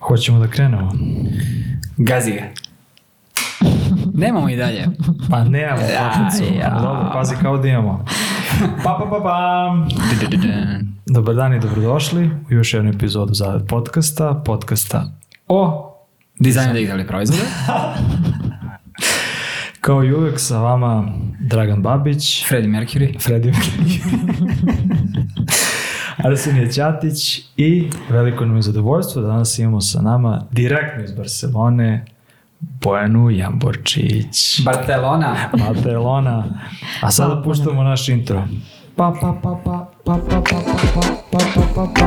Hoćemo da krenemo? Gazi ga. Nemamo i dalje. Pa nemamo kapljicu. ja. Dobro, pazi kao da imamo. Pa, pa, pa, pa. Dobar dan i dobrodošli u još jednu epizodu Zavet podcasta, podcasta o, Dizajn digitalnih proizvoda. kao i uvek sa vama Dragan Babić, Freddie Mercury. Fredi Arsenije Ćatić i veliko nam je zadovoljstvo da danas imamo sa nama direktno iz Barcelone Bojanu Jamborčić. Barcelona. Barcelona. A sada puštamo naš intro. Pa pa pa pa pa pa pa pa pa pa pa pa pa pa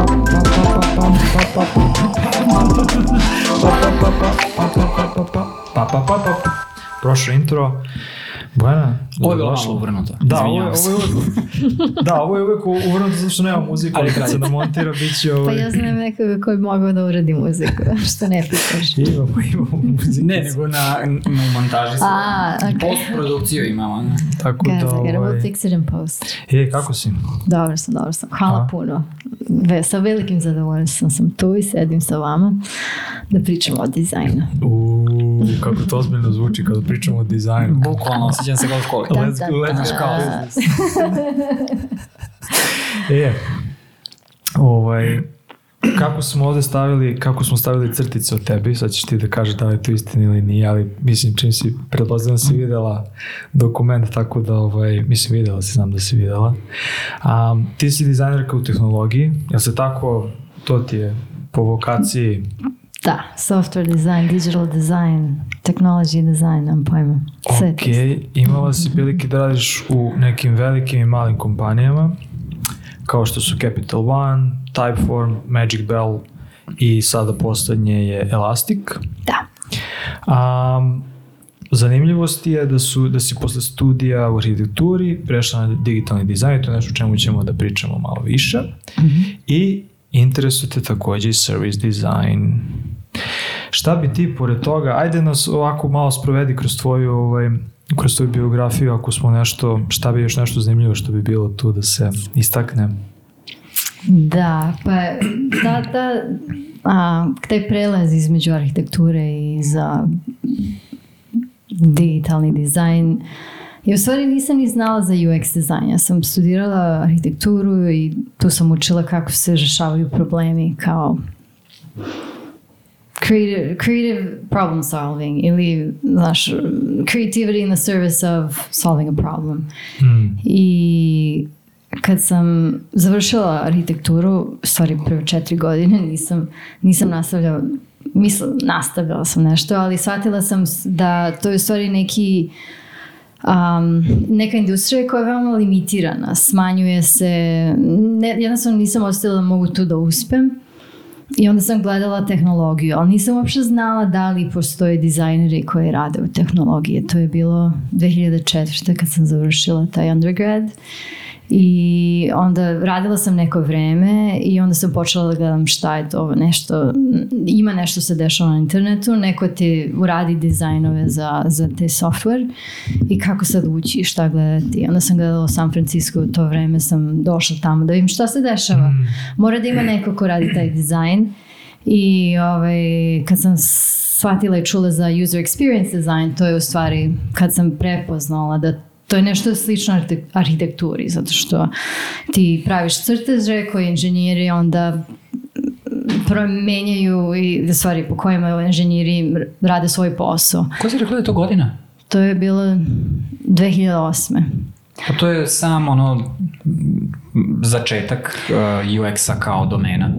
pa pa pa pa Prošlo intro. Bojana, Ovo je bilo malo uvrnuto. Da, ovo je, ovo je da, ovo je uvek uvrnuto zato što nema muzike, ali kad se namontira bit će Pa ovaj... ja znam nekoga koji bi mogao da uradi muziku, što ne pitaš. Imamo, imamo muziku. Ne, nego na, na montaži se. A, I ok. Postprodukciju imamo. ne? Tako Guys, da, ovaj... it in post. E, kako si? Dobro sam, dobro sam. Hvala A? puno. Ve, sa velikim zadovoljstvom sam tu i sedim sa vama da pričamo o dizajnu. Uuu, kako to ozbiljno zvuči kada pričamo o dizajnu. Bukvalno, osjećam se kao školi. Let's go, let's go. E, ovaj, kako smo ovde stavili, kako smo stavili crtice o tebi, sad ćeš ti da kažeš da li je to istina ili nije, ali mislim čim si, da si videla dokument, tako da, ovaj, mislim videla si, znam da si videla. Um, ti si dizajnerka u tehnologiji, jel se tako, to ti je po vokaciji Da, software design, digital design, technology design, nemam pojma. Sve Ok, imala si prilike da radiš u nekim velikim i malim kompanijama, kao što su Capital One, Typeform, Magic Bell i sada poslednje je Elastic. Da. Um, zanimljivost je da, su, da si posle studija u arhitekturi prešla na digitalni dizajn, to je nešto o čemu ćemo da pričamo malo više. I interesuje te takođe i service design. Šta bi ti pored toga, ajde nas ovako malo sprovedi kroz tvoju, ovaj, kroz tvoju biografiju, ako smo nešto, šta bi još nešto zanimljivo što bi bilo tu da se istakne? Da, pa da, da, a, taj prelaz između arhitekture i za digitalni dizajn Ja u stvari nisam ni znala za UX dizajn. Ja sam studirala arhitekturu i tu sam učila kako se rešavaju problemi kao creative, creative problem solving ili znaš, creativity in the service of solving a problem. Mm. I kad sam završila arhitekturu, stvari prve četiri godine, nisam, nisam nastavljala, misl, nastavljala sam nešto, ali shvatila sam da to je stvari neki um, neka industrija koja je veoma limitirana, smanjuje se, ne, jednostavno nisam ostavila da mogu tu da uspem. I onda sam gledala tehnologiju, ali nisam uopšte znala da li postoje dizajneri koji rade u tehnologiji. To je bilo 2004. kad sam završila taj undergrad. I onda radila sam neko vreme i onda sam počela da gledam šta je to nešto, ima nešto se dešava na internetu, neko ti uradi dizajnove za, za te software i kako sad ući i šta gledati. Onda sam gledala u San Francisco u to vreme sam došla tamo da vidim šta se dešava. Mora da ima neko ko radi taj dizajn i ovaj, kad sam shvatila i čula za user experience design, to je u stvari kad sam prepoznala da to je nešto slično arhite- arhitekturi, zato što ti praviš crteže koji inženjeri onda promenjaju i u stvari po kojima inženjeri rade svoj posao. Ko si rekla da je to godina? To je bilo 2008. Pa to je sam ono začetak uh, UX-a kao domena.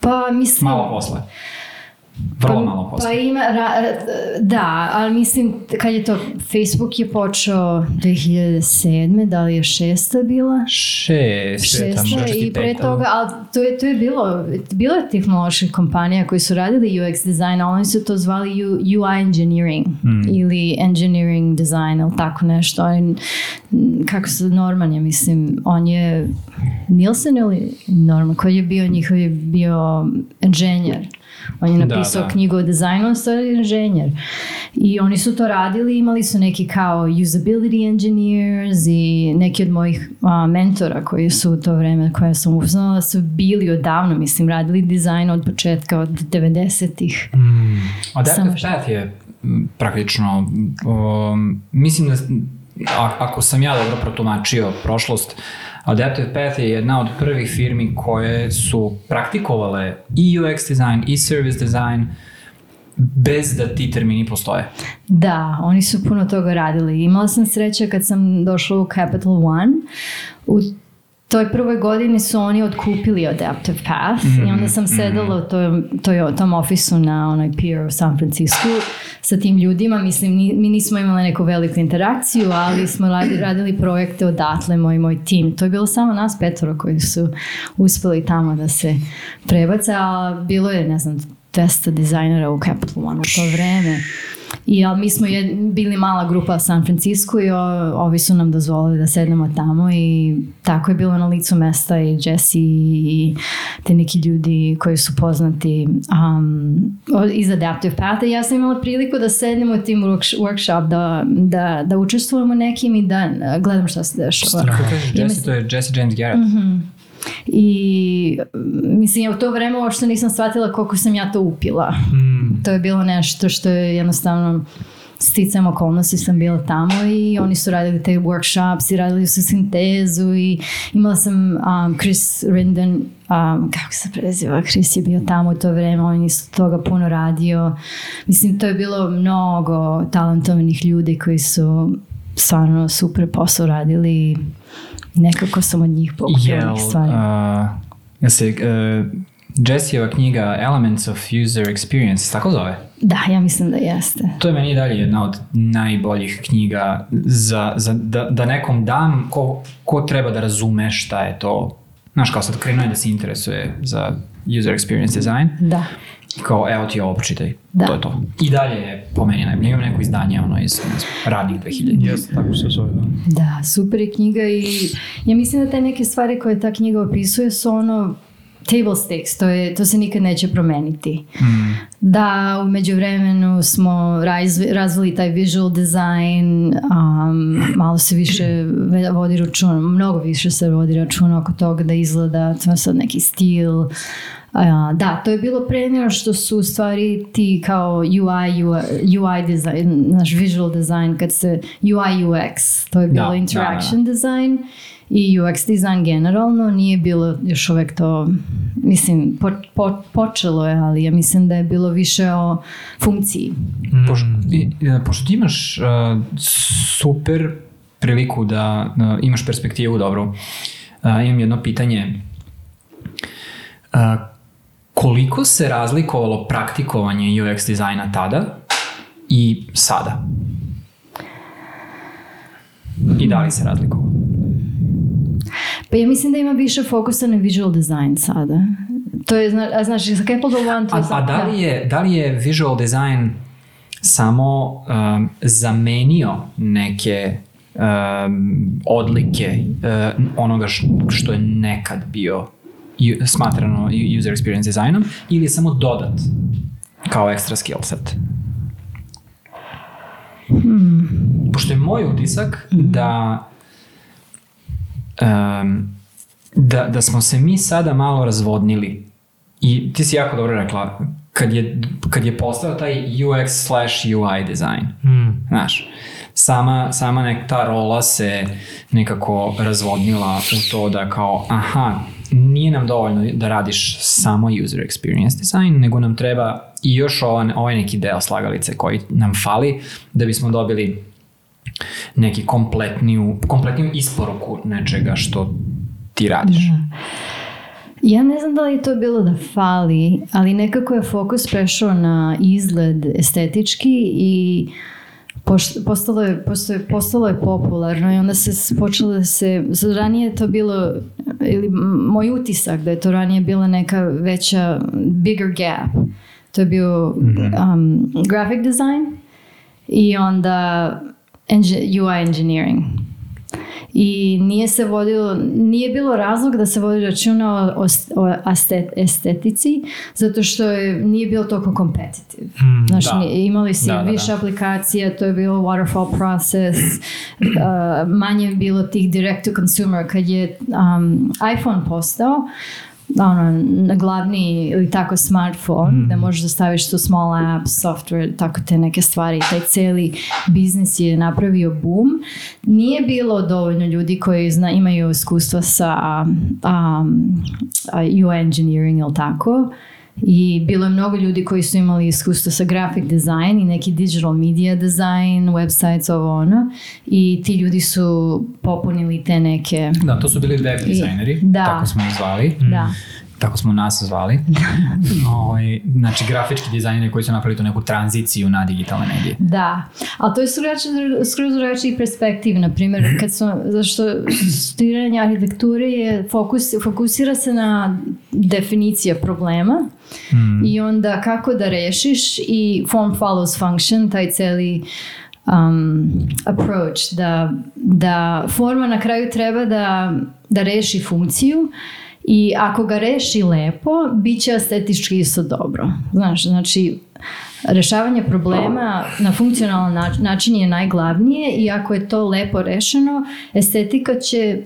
Pa mislim... Malo posle. Vrlo malo posle. Pa ima, ra, da, ali mislim, kad je to, Facebook je počeo 2007. Da li je šesta bila? Šest. Šesta četvrti, i pre toga, ali to je, to je bilo, bilo je tehnoloških kompanija koji su radili UX design, ali oni su to zvali U- UI engineering ili engineering design ili tako nešto. On, kako se Norman je, mislim, on je Nielsen ili Norman, koji je bio njihov je bio inženjer On je Da, napisao da. knjigu o dizajnu, on je inženjer. I oni su to radili, imali su neki kao usability engineers i neki od mojih a, mentora koji su u to vreme koje sam upoznala su bili odavno, mislim, radili dizajn od početka, od 90-ih. Adaptive Samo što- Path je praktično, um, mislim da, a, ako sam ja dobro protumačio prošlost, Adaptive Path je jedna od prvih firmi koje su praktikovale i UX design i service design bez da ti termini postoje. Da, oni su puno toga radili. Imala sam sreće kad sam došla u Capital One. U toj prvoj godini su oni otkupili Adaptive Path i onda sam sedala u toj, toj, tom ofisu na onoj pier u San Francisco sa tim ljudima. Mislim, ni- mi nismo imali neku veliku interakciju, ali smo radi, radili projekte odatle, moj moj tim. To je bilo samo nas petoro koji su uspeli tamo da se prebace, a bilo je, ne znam, 200 dizajnera u Capital One u to vreme. I ali mi smo jed, bili mala grupa u San Francisco i o, ovi su nam dozvolili da sednemo tamo i tako je bilo na licu mesta i Jesse i te neki ljudi koji su poznati um, o- iz Adaptive Path. I ja sam imala priliku da sednem u tim worksh- workshop, da, da, da učestvujemo nekim i da gledam šta se dešava. Ja Jesse, to je Jesse James Garrett. I mm, mislim, ja u to vreme uopšte nisam shvatila koliko sam ja to upila. To je bilo nešto što je jednostavno sticam okolnosti sam bila tamo i oni su radili te workshops i radili su sintezu i imala sam um, Chris Rinden, um, kako se preziva, Chris je bio tamo u to vreme, on isto toga puno radio. Mislim, to je bilo mnogo talentovanih ljudi koji su stvarno super posao radili nekako sam od njih pokupila neke stvari. uh, jel se uh, Jessijeva knjiga Elements of User Experience, tako zove? Da, ja mislim da jeste. To je meni dalje jedna od najboljih knjiga za, za, da, da nekom dam ko, ko treba da razume šta je to. Znaš, kao sad krenuo je da se interesuje za user experience design. Da. Kao, evo ti ovo pročitaj. Da. To je to. I dalje je po meni najbolje. Imam neko izdanje ono iz ne znam, radnih 2000. Jeste, tako se zove. Da. Da, super je knjiga i ja mislim da te neke stvari koje ta knjiga opisuje su ono table stakes, to, je, to se nikad neće promeniti. Da, u međuvremenu smo razvi, razvili taj visual design, um, malo se više vodi računa, mnogo više se vodi računa oko toga da izgleda, to je sad neki stil. Da, to je bilo pre nego što su u stvari ti kao UI, UI, UI design, naš visual design, kad se UI UX, to je bilo Da, da, interaction design i UX design generalno nije bilo još uvek to, mislim, po, po- počelo je, ali ja mislim da je bilo više o funkciji. Pošto, i- i- pošto ti imaš uh, super priliku da uh, imaš perspektivu dobru, uh, imam jedno pitanje. Uh, koliko se razlikovalo praktikovanje UX dizajna tada i sada? I da li se razlikovalo? Pa ja mislim da ima više fokusa na visual design sada. To je, zna, a znaš, za Capital One to A, je... a da, li je, da li je visual design samo um, zamenio neke um, odlike uh, onoga š- što je nekad bio smatrano user experience dizajnom ili je samo dodat kao ekstra skill set? Pošto je moj utisak da um, da, da smo se mi sada malo razvodnili i ti si jako dobro rekla kad je, kad je postao taj UX slash UI design Mm. znaš sama, sama nek ta rola se nekako razvodnila u to da kao aha nije nam dovoljno da radiš samo user experience design nego nam treba i još ovaj, ovaj neki deo slagalice koji nam fali da bismo dobili neki kompletniju, kompletniju isporuku nečega što ti radiš. Ja ne znam da li je to bilo da fali, ali nekako je fokus prešao na izgled estetički i poš- postalo je, postalo je, postalo je popularno i onda se počelo da se, ranije je to bilo, ili moj utisak da je to ranije bila neka veća, bigger gap. To je bio um, graphic design i onda engi- UI engineering. I nije se vodilo, nije bilo razlog da se vodi računa o, o astet, estetici, zato što je, nije bilo toliko competitive. Mm, Znaš, da. nije- imali si Da, da, više da. aplikacija, to je bilo waterfall process, uh, manje je bilo tih direct to consumer. Kad je um, iPhone postao, ono, na glavni ili tako smartphone, da možeš da staviš tu small apps, software, tako te neke stvari. Taj celi biznis je napravio boom. Nije bilo dovoljno ljudi koji zna, imaju iskustva sa um, UI engineering ili tako. I bilo je mnogo ljudi koji su imali iskustvo sa graphic design i neki digital media design, websites, ovo ono. I ti ljudi su popunili te neke... Da, to su bili web dizajneri, Da. tako smo ih zvali. Da. Tako smo nas zvali. Ovaj, znači, grafički dizajneri koji su napravili tu neku tranziciju na digitalne medije. Da, ali to je skroz- drugačiji perspektiv, na primjer, kad su, zašto studiranje arhitekture je fokus, fokusira se na definicija problema i onda kako da rešiš i form follows function, taj celi um, approach, da, da forma na kraju treba da, da reši funkciju i ako ga reši lepo, bit će estetički isto dobro. Znaš, znači, rešavanje problema na funkcionalan nač- način je najglavnije i ako je to lepo rešeno, estetika će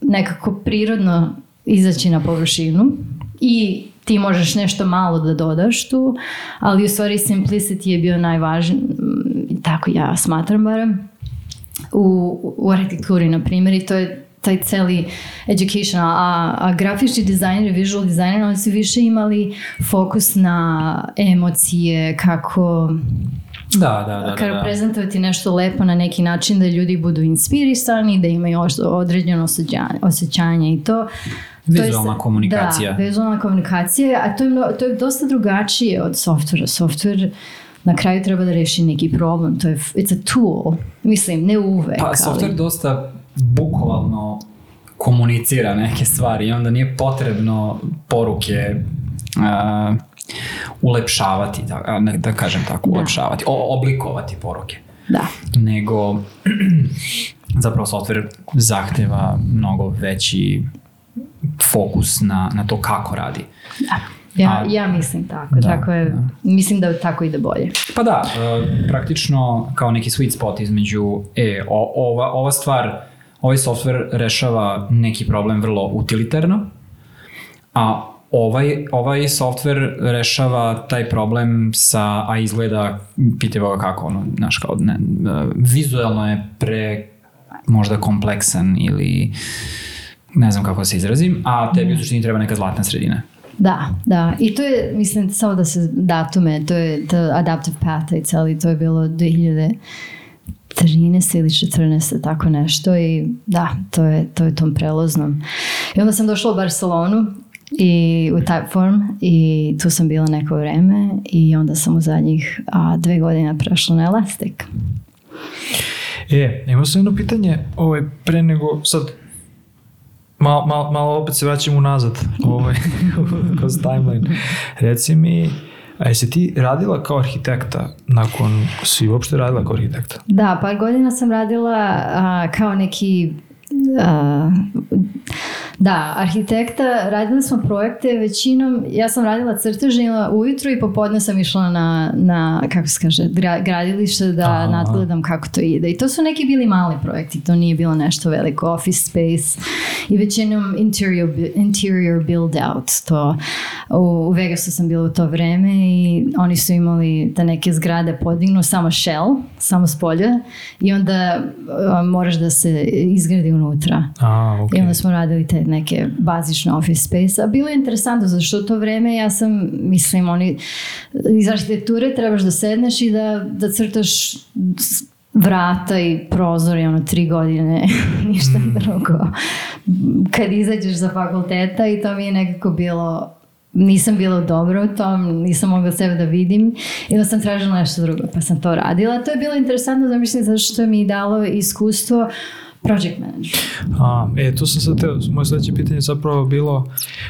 nekako prirodno izaći na površinu i ti možeš nešto malo da dodaš tu, ali u stvari simplicity je bio najvažniji, tako ja smatram barem, u, u arhitekturi, na primjer, i to je taj celi education, a, a grafički dizajneri, visual dizajneri, oni su više imali fokus na emocije, kako Da, da, da. kako da, da. prezentovati nešto lepo na neki način da ljudi budu inspirisani, da imaju određeno osjećanje, osjećanje i to. to je Vizualna sa- komunikacija. Da, vizualna komunikacija, a to je, to je dosta drugačije od softvera. Softver na kraju treba da reši neki problem. To je, it's a tool. Mislim, ne uvek. Pa, ali- software dosta bukvalno komunicira neke stvari i onda nije potrebno poruke uh, ulepšavati, da, da kažem tako, Da. ulepšavati, o, oblikovati poruke. Da. Nego, zapravo software zahteva mnogo veći fokus na, na to kako radi. Ja, A- ja mislim tako. Da, tako je, Mislim da tako ide bolje. Pa da, e, praktično kao neki sweet spot između, e, o, ova, ova stvar, ovaj software rešava neki problem vrlo utilitarno, a ovaj, ovaj software rešava taj problem sa, a izgleda, pitajte ga kako, ono, znaš, kao, ne, vizualno je pre možda kompleksan ili ne znam kako da se izrazim, a tebi u suštini treba neka zlatna sredina. Da, da. I to je, mislim, samo da se datume, to je the adaptive path i celi, to je bilo 2013 ili 14 tako nešto i da, to je, to je tom prelaznom. I onda sam došla u Barcelonu i u Typeform i tu sam bila neko vreme i onda sam u zadnjih a, dve godine prešla na Elastic. E, imao sam jedno pitanje, ovaj, pre nego, sad, malo, malo, malo opet se vraćam unazad, ovaj, kroz timeline. Reci mi, a jesi ti radila kao arhitekta nakon, si uopšte radila kao arhitekta? Da, par godina sam radila a, kao neki a, da, arhitekta, radili smo projekte većinom, ja sam radila crteže ujutru i popodne sam išla na, na kako se kaže, gra- gradilište da Aha. nadgledam kako to ide. I to su neki bili mali projekti, to nije bilo nešto veliko, office space i većinom interior, interior build out. To, u, u Vegasu sam bila u to vreme i oni su imali da neke zgrade podignu samo shell, samo s polja i onda a, moraš da se izgradi unutra. A, ok. I onda smo radili te neke bazične office space. A bilo je interesantno, zato što to vreme ja sam, mislim, oni, iz arhitekture trebaš da sedneš i da, da crtaš vrata i prozor i ono tri godine, ništa drugo. Kad izađeš za fakulteta i to mi je nekako bilo nisam bila dobro u tom, nisam mogla sebe da vidim i sam tražila nešto drugo, pa sam to radila. To je bilo interesantno, da mislim, zato što mi je dalo iskustvo project manager. A, e, tu sam sad teo, moje sledeće pitanje je zapravo bilo,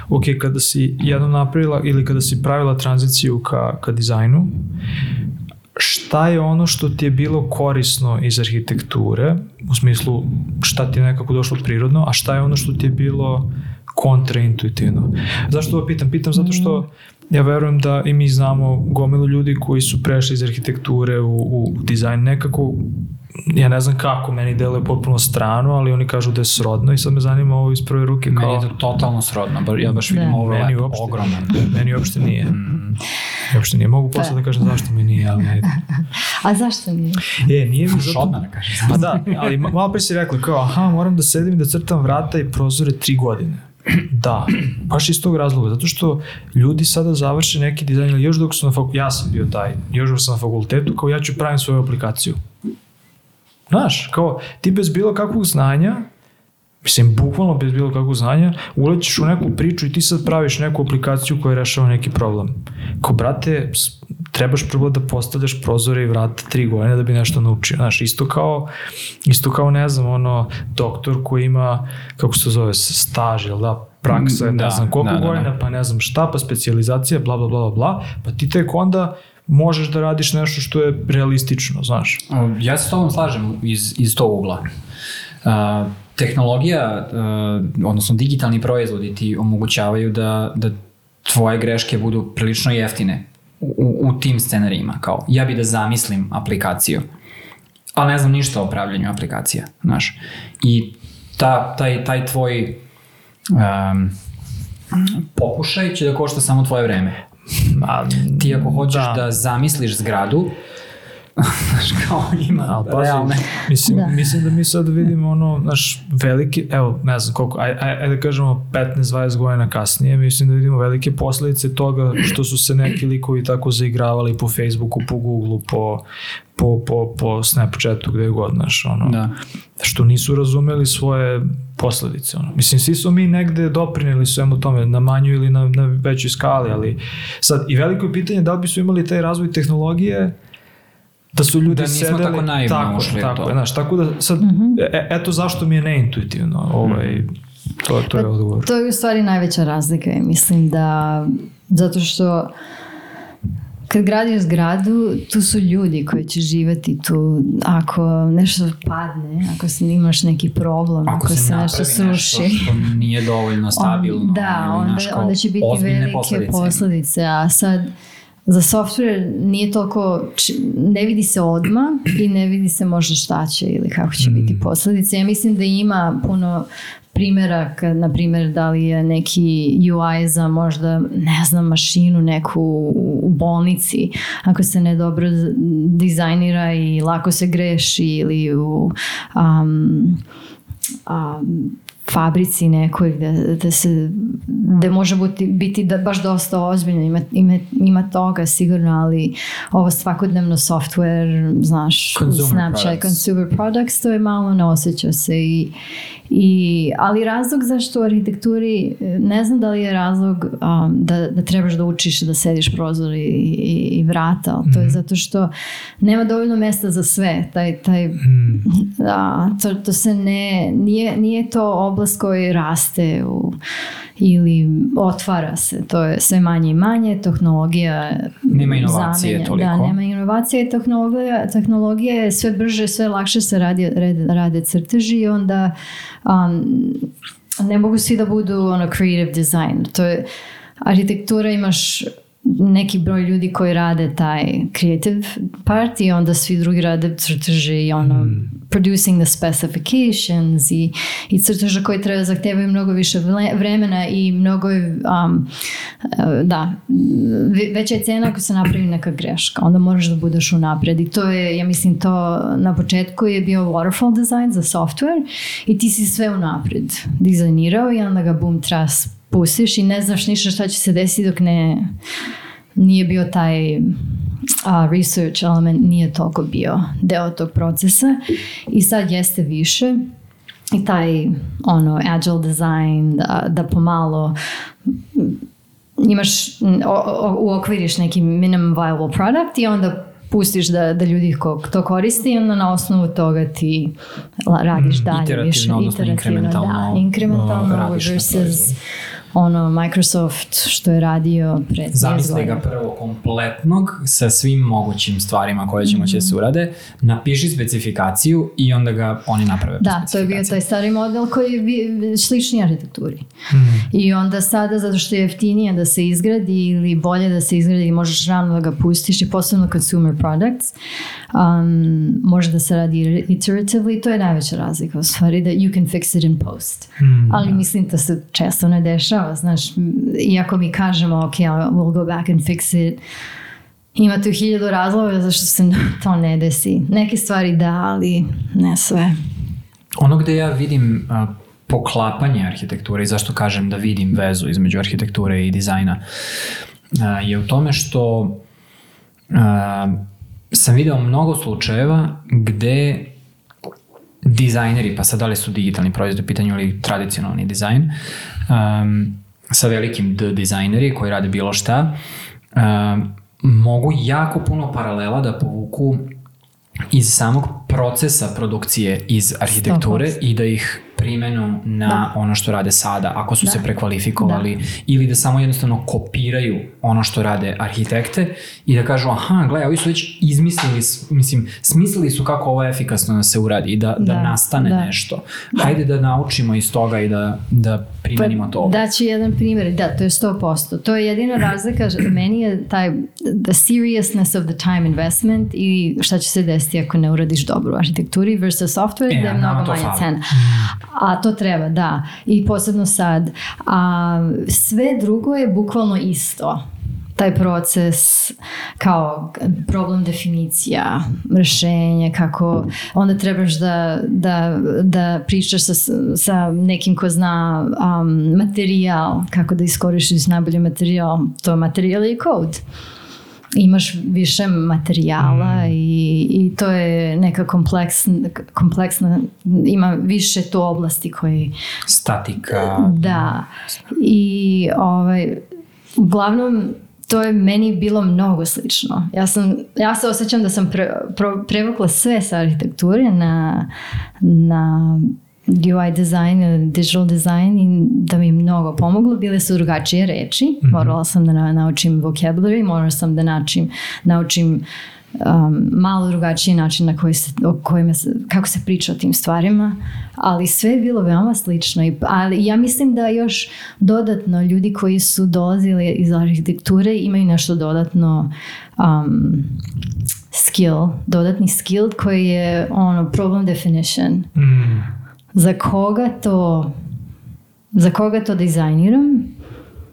ok, kada si jednom napravila ili kada si pravila tranziciju ka, ka dizajnu, šta je ono što ti je bilo korisno iz arhitekture, u smislu šta ti je nekako došlo prirodno, a šta je ono što ti je bilo kontraintuitivno. Zašto ovo pitam? Pitam zato što ja verujem da i mi znamo gomilu ljudi koji su prešli iz arhitekture u, u dizajn nekako ja ne znam kako, meni deluje potpuno strano, ali oni kažu da je srodno i sad me zanima ovo iz prve ruke kao... Meni je to totalno srodno, bar, ja baš vidim Da. overlap Meni uopšte, ogroman. Meni uopšte nije. Mm. Uopšte nije. Mogu posle da kažem zašto mi nije, ali ajde. A zašto nije? E, nije mi zato... odmah da kažem. Pa da, ali ma- malo pre si rekla kao, aha, moram da sedim i da crtam vrata i prozore tri godine. Da, baš iz tog razloga, zato što ljudi sada završe neki dizajn, još dok su na fakultetu, ja sam bio taj, još dok sam na fakultetu, kao ja ću pravim svoju aplikaciju. Znaš, kao ti bez bilo kakvog znanja, mislim, bukvalno bez bilo kakvog znanja, ulećeš u neku priču i ti sad praviš neku aplikaciju koja rešava neki problem. Kao, brate, trebaš prvo da postavljaš prozore i vrata tri godine da bi nešto naučio. Znaš, isto kao, isto kao, ne znam, ono, doktor koji ima, kako se zove, staž, jel da, praksa, ne Da, znam koliko da, da, da. godina, pa ne znam šta, pa specijalizacija, bla, bla, bla, bla, bla, pa ti tek onda možeš da radiš nešto što je realistično, znaš. Ja se s tobom slažem iz, iz tog ugla. Uh, tehnologija, uh, odnosno digitalni proizvodi ti omogućavaju da, da tvoje greške budu prilično jeftine u, u tim scenarijima. Kao, ja bi da zamislim aplikaciju, ali ne znam ništa o pravljenju aplikacija, znaš. I ta, taj, taj tvoj um, pokušaj će da košta samo tvoje vreme. A, Ti ako hoćeš da, da zamisliš zgradu, znaš kao ima Ali pazi, realne. mislim, Da. mislim da mi sad vidimo ono, naš veliki, evo, ne znam koliko, aj, aj, aj da kažemo 15-20 godina kasnije, mislim da vidimo velike posledice toga što su se neki likovi tako zaigravali po Facebooku, po Googleu, po, po, po, po Snapchatu, gde god, znaš, ono, Da. što nisu razumeli svoje posledice. Ono. Mislim, svi smo mi negde doprineli svemu tome, na manju ili na, na većoj skali, ali sad, i veliko je pitanje da li bi su imali taj razvoj tehnologije da su ljudi Da nismo sedeli, tako naivno tako, ušli u tako, to. znaš, tako da sad, e, eto zašto mi je neintuitivno, ovaj, to, to je odgovor. To je u stvari najveća razlika, mislim da zato što kad gradiš zgradu, tu su ljudi koji će živati tu. Ako nešto padne, ako se imaš neki problem, ako, Ako se, se napravi nešto nešto, sruši, što nije dovoljno stabilno. On, da, onda, onda će biti velike posledice. posledice. A sad, za software nije toliko, ne vidi se odma i ne vidi se možda šta će ili kako će Mm. biti posledice. Ja mislim da ima puno primjera, kad, na primjer, da li je neki UI za možda, ne znam, mašinu neku u bolnici, ako se ne dobro dizajnira i lako se greši ili u um, a, fabrici nekoj gde, gde se gde može biti, biti da, baš dosta ozbiljno. Ima, ima, ima toga sigurno ali ovo svakodnevno software znaš Consumer Snapchat products. consumer products to je malo ne osjeća se i, i ali razlog zašto u arhitekturi ne znam da li je razlog um, da, da trebaš da učiš da sediš prozor i, i, i vrata ali to je zato što nema dovoljno mesta za sve. Taj, taj da, to, to se ne, nije, nije to oblast koji raste u, ili otvara se, to je sve manje i manje, tehnologija Nema inovacije zamenja. toliko. Da, nema inovacije tehnologija, tehnologija je sve brže, sve lakše se radi, rade, rade crteži i onda um, ne mogu svi da budu ono creative design. To je, arhitektura imaš neki broj ljudi koji rade taj creative part i onda svi drugi rade crteže i ono producing the specifications i, i crteže koji treba zahtevaju mnogo više vremena i mnogo um, e, da ve- veća je cena ako se napravi neka greška onda moraš da budeš unapred i to je ja mislim to na početku je bio waterfall design za software i ti si sve unapred dizajnirao i onda ga boom tras pustiš i ne znaš ništa šta će se desiti dok ne nije bio taj a, research element nije toliko bio deo tog procesa i sad jeste više i taj ono agile design da, da pomalo imaš m, o, o, uokviriš neki minimum viable product i onda pustiš da, da ljudi ko to koristi i onda na osnovu toga ti radiš dalje iterativno, više odnosno inkrementalno, da, inkrementalno uh, versus. Ono Microsoft što je radio pre 30 Zamisli ga prvo kompletnog sa svim mogućim stvarima koje će moći da se urade, napiši specifikaciju i onda ga oni naprave. Da, to je bio taj stari model koji je slični arhitekturi. I onda sada, zato što je jeftinije da se izgradi ili bolje da se izgradi i možeš rano da ga pustiš i posebno consumer products, um, može da se radi iteratively, to je najveća razlika u stvari, da you can fix it in post. Ali mislim da se često ne dešava, znaš, m, iako mi kažemo, ok, we'll go back and fix it, ima tu hiljadu razloga zašto se to ne desi. Neke stvari da, ali ne sve. Ono gde ja vidim a, poklapanje arhitekture i zašto kažem da vidim vezu između arhitekture i dizajna a, je u tome što a, sam video mnogo slučajeva gde dizajneri, pa sad da li su digitalni proizvodi u pitanju ili tradicionalni dizajn, um, sa velikim dizajneri koji rade bilo šta, um, mogu jako puno paralela da povuku iz samog procesa produkcije iz arhitekture 100%. i da ih primenu na ono što rade sada, ako su se prekvalifikovali ili da samo jednostavno kopiraju ono što rade arhitekte i da kažu aha, gledaj, ovi su već izmislili, mislim, smislili su kako ovo efikasno da se uradi i da, da, Da, nastane da. nešto. Hajde da naučimo iz toga i da, da primenimo to. ovde. Daću jedan primjer, da, to je 100%. To je jedina razlika, meni je taj the seriousness of the time investment i šta će se desiti ako ne uradiš dobro u arhitekturi versus software E, gde je mnogo manja fali. cena. A to treba, da. I posebno sad. A sve drugo je bukvalno isto taj proces kao problem definicija, rešenje, kako onda trebaš da, da, da pričaš sa, sa nekim ko zna um, materijal, kako da iskoristiš najbolji materijal, to materijal je kod imaš više materijala i, i to je neka kompleksna, kompleksna, ima više to oblasti koji Statika. da. I ovaj, uglavnom to je meni bilo mnogo slično. Ja, sam, ja se osjećam da sam pre, pro- prevukla sve sa arhitekture na, na UI design, digital design i da mi je mnogo pomoglo. Bile su drugačije reči. Morala sam da na- naučim vocabulary, morala sam da naučim, naučim um, malo drugačiji način na koji se, o kojima se, kako se priča o tim stvarima, ali sve je bilo veoma slično. I, ali ja mislim da još dodatno ljudi koji su dolazili iz arhitekture imaju nešto dodatno um, skill, dodatni skill koji je ono problem definition. Mm. Za koga to za koga to dizajniram?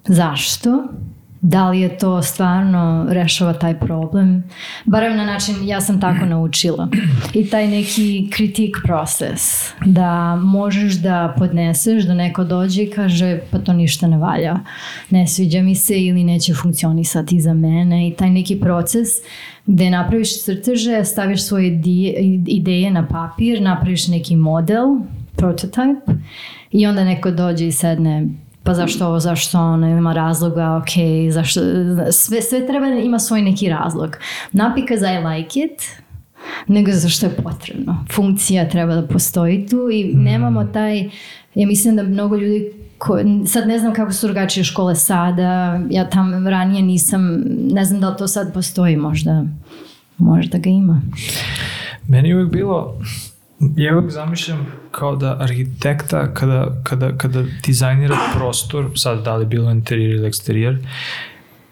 Zašto? Da li je to stvarno rešava taj problem? Barem na način, ja sam tako naučila. I taj neki kritik proces. Da možeš da podneseš, da neko dođe i kaže pa to ništa ne valja. Ne sviđa mi se ili neće funkcionisati za mene. I taj neki proces gde napraviš crteže, staviš svoje ide- ideje na papir, napraviš neki model, prototype i onda neko dođe i sedne pa zašto ovo, zašto ono, ima razloga, ok, zašto, sve, sve treba da ima svoj neki razlog. Not because I like it, nego zato što je potrebno. Funkcija treba da postoji tu i nemamo taj, ja mislim da mnogo ljudi ko, sad ne znam kako su drugačije škole sada, ja tam ranije nisam, ne znam da li to sad postoji možda, možda ga ima. Meni je uvijek bilo, ja uvijek zamišljam kao da arhitekta kada, kada, kada dizajnira prostor, sad da li bilo interijer ili eksterijer,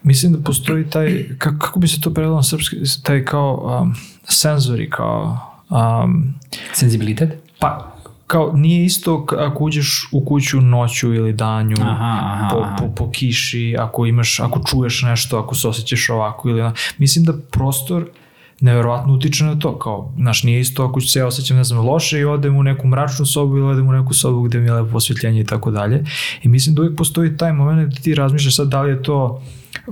mislim da postoji taj, kako, kako bi se to prevelo na srpski, taj kao um, senzori, kao um, Senzibilitet? pa kao nije isto ako uđeš u kuću noću ili danju Aha, aha, po, po, po kiši, ako imaš, ako čuješ nešto, ako se osjećaš ovako ili ona. Mislim da prostor neverovatno utiče na to, kao, znaš, nije isto ako se ja osjećam, ne znam, loše i odem u neku mračnu sobu ili odem u neku sobu gde mi je lepo osvjetljenje i tako dalje. I mislim da uvijek postoji taj moment da ti razmišljaš sad da li je to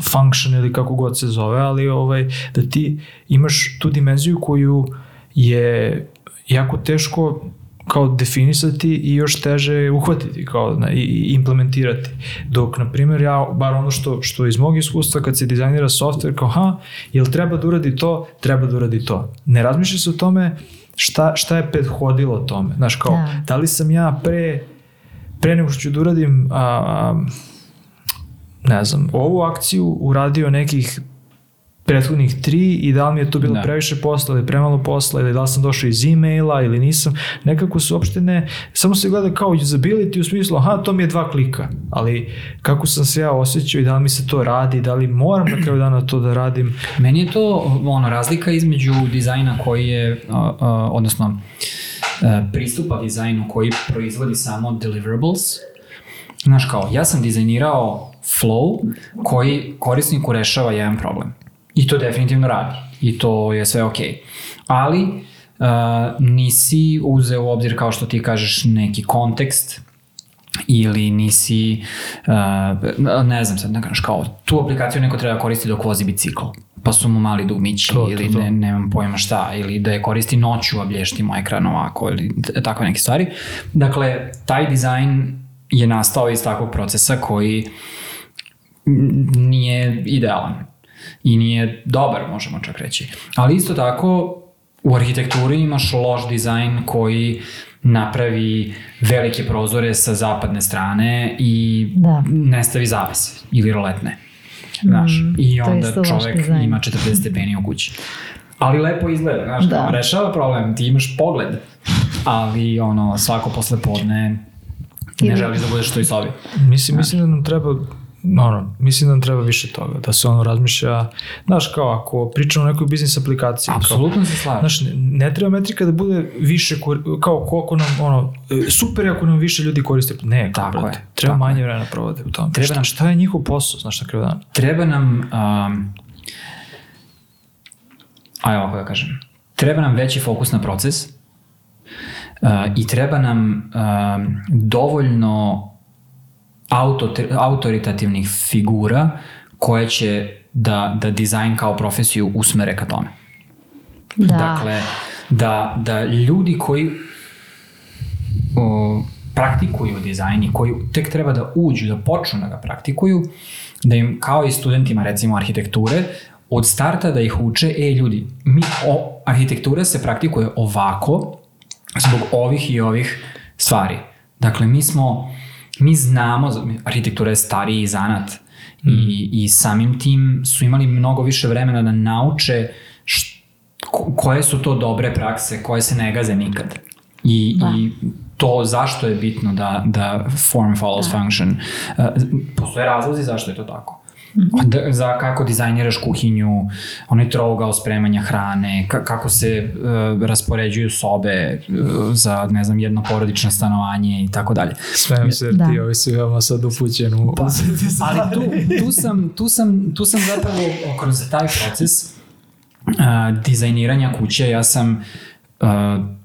function ili kako god se zove, ali ovaj, da ti imaš tu dimenziju koju je jako teško kao definisati i još teže uhvatiti kao na, i, implementirati. Dok, na primjer, ja, bar ono što, što iz mog iskustva, kad se dizajnira software, kao, ha, jel treba da uradi to? Treba da uradi to. Ne razmišlja se o tome šta, šta je prethodilo tome. Znaš, kao, Da. da li sam ja pre, pre nego što ću da uradim a, a, ne znam, ovu akciju uradio nekih prethodnih tri i da li mi je to bilo Da. previše posla ili premalo posla ili da li sam došao iz e-maila ili nisam, nekako se uopšte ne, samo se gleda kao usability u smislu, aha, to mi je dva klika, ali kako sam se ja osjećao i da li mi se to radi, da li moram na kraju dana to da radim, Meni je to ono, razlika između dizajna koji je, uh, uh, odnosno uh, pristupa dizajnu koji proizvodi samo deliverables. Znaš kao, ja sam dizajnirao flow koji korisniku rešava jedan problem. I to definitivno radi. I to je sve okej. Ali uh, nisi uzeo u obzir, kao što ti kažeš, neki kontekst ili nisi, uh, ne znam sad, ne kažeš kao, tu aplikaciju neko treba koristi dok vozi bicikl, pa su mu mali dugmići To, to, ili to. Ne, nemam pojma šta, ili da je koristi noću, a blješti mu ekran ovako, ili takve neke stvari. Dakle, taj dizajn je nastao iz takvog procesa koji nije idealan i nije dobar, možemo čak reći. Ali isto tako, u arhitekturi imaš loš dizajn koji napravi velike prozore sa zapadne strane i Da. ne stavi zavese ili roletne. Znaš, Mm, i onda čovek ima 40 stepeni u kući. Ali lepo izgleda, znaš, Da. rešava problem, ti imaš pogled, ali ono, svako posle podne ne želiš da budeš u toj sobi. Mislim, mislim da nam treba ono, mislim da nam treba više toga, da se ono razmišlja, znaš kao ako pričamo o nekoj biznis aplikaciji, Apsolutno se slažem. Znaš, ne, ne treba metrika da bude više, kor- kao koliko nam, ono, e, super je ako nam više ljudi koriste, ne, kao, Tako brate, je, treba tako manje vremena provode u tome. Treba šta, nam- šta je njihov posao, znaš, na kraju dana? treba nam, um, aj ovako da kažem, treba nam veći fokus na proces uh, i treba nam um, dovoljno auto, autoritativnih figura koje će da, da dizajn kao profesiju usmere ka tome. Da. Dakle, da, da ljudi koji o, praktikuju dizajn i koji tek treba da uđu, da počnu da ga praktikuju, da im kao i studentima recimo arhitekture, od starta da ih uče, e ljudi, mi, o, arhitektura se praktikuje ovako, zbog ovih i ovih stvari. Dakle, mi smo, mi znamo, arhitektura je stariji zanat i, i samim tim su imali mnogo više vremena da nauče št, ko- koje su to dobre prakse, koje se ne gaze nikad. I, Da. i to zašto je bitno da, da form follows function. Uh, postoje razlozi zašto je to tako. Da, za kako dizajniraš kuhinju, onaj trougao spremanja hrane, ka, kako se uh, raspoređuju sobe uh, za, ne znam, jedno porodično stanovanje i tako dalje. Smijem se jer Da. ti ovi si veoma sad upućen u... Pa, ali tu, tu, sam, tu, sam, tu sam zapravo kroz taj proces uh, dizajniranja kuće, ja sam uh,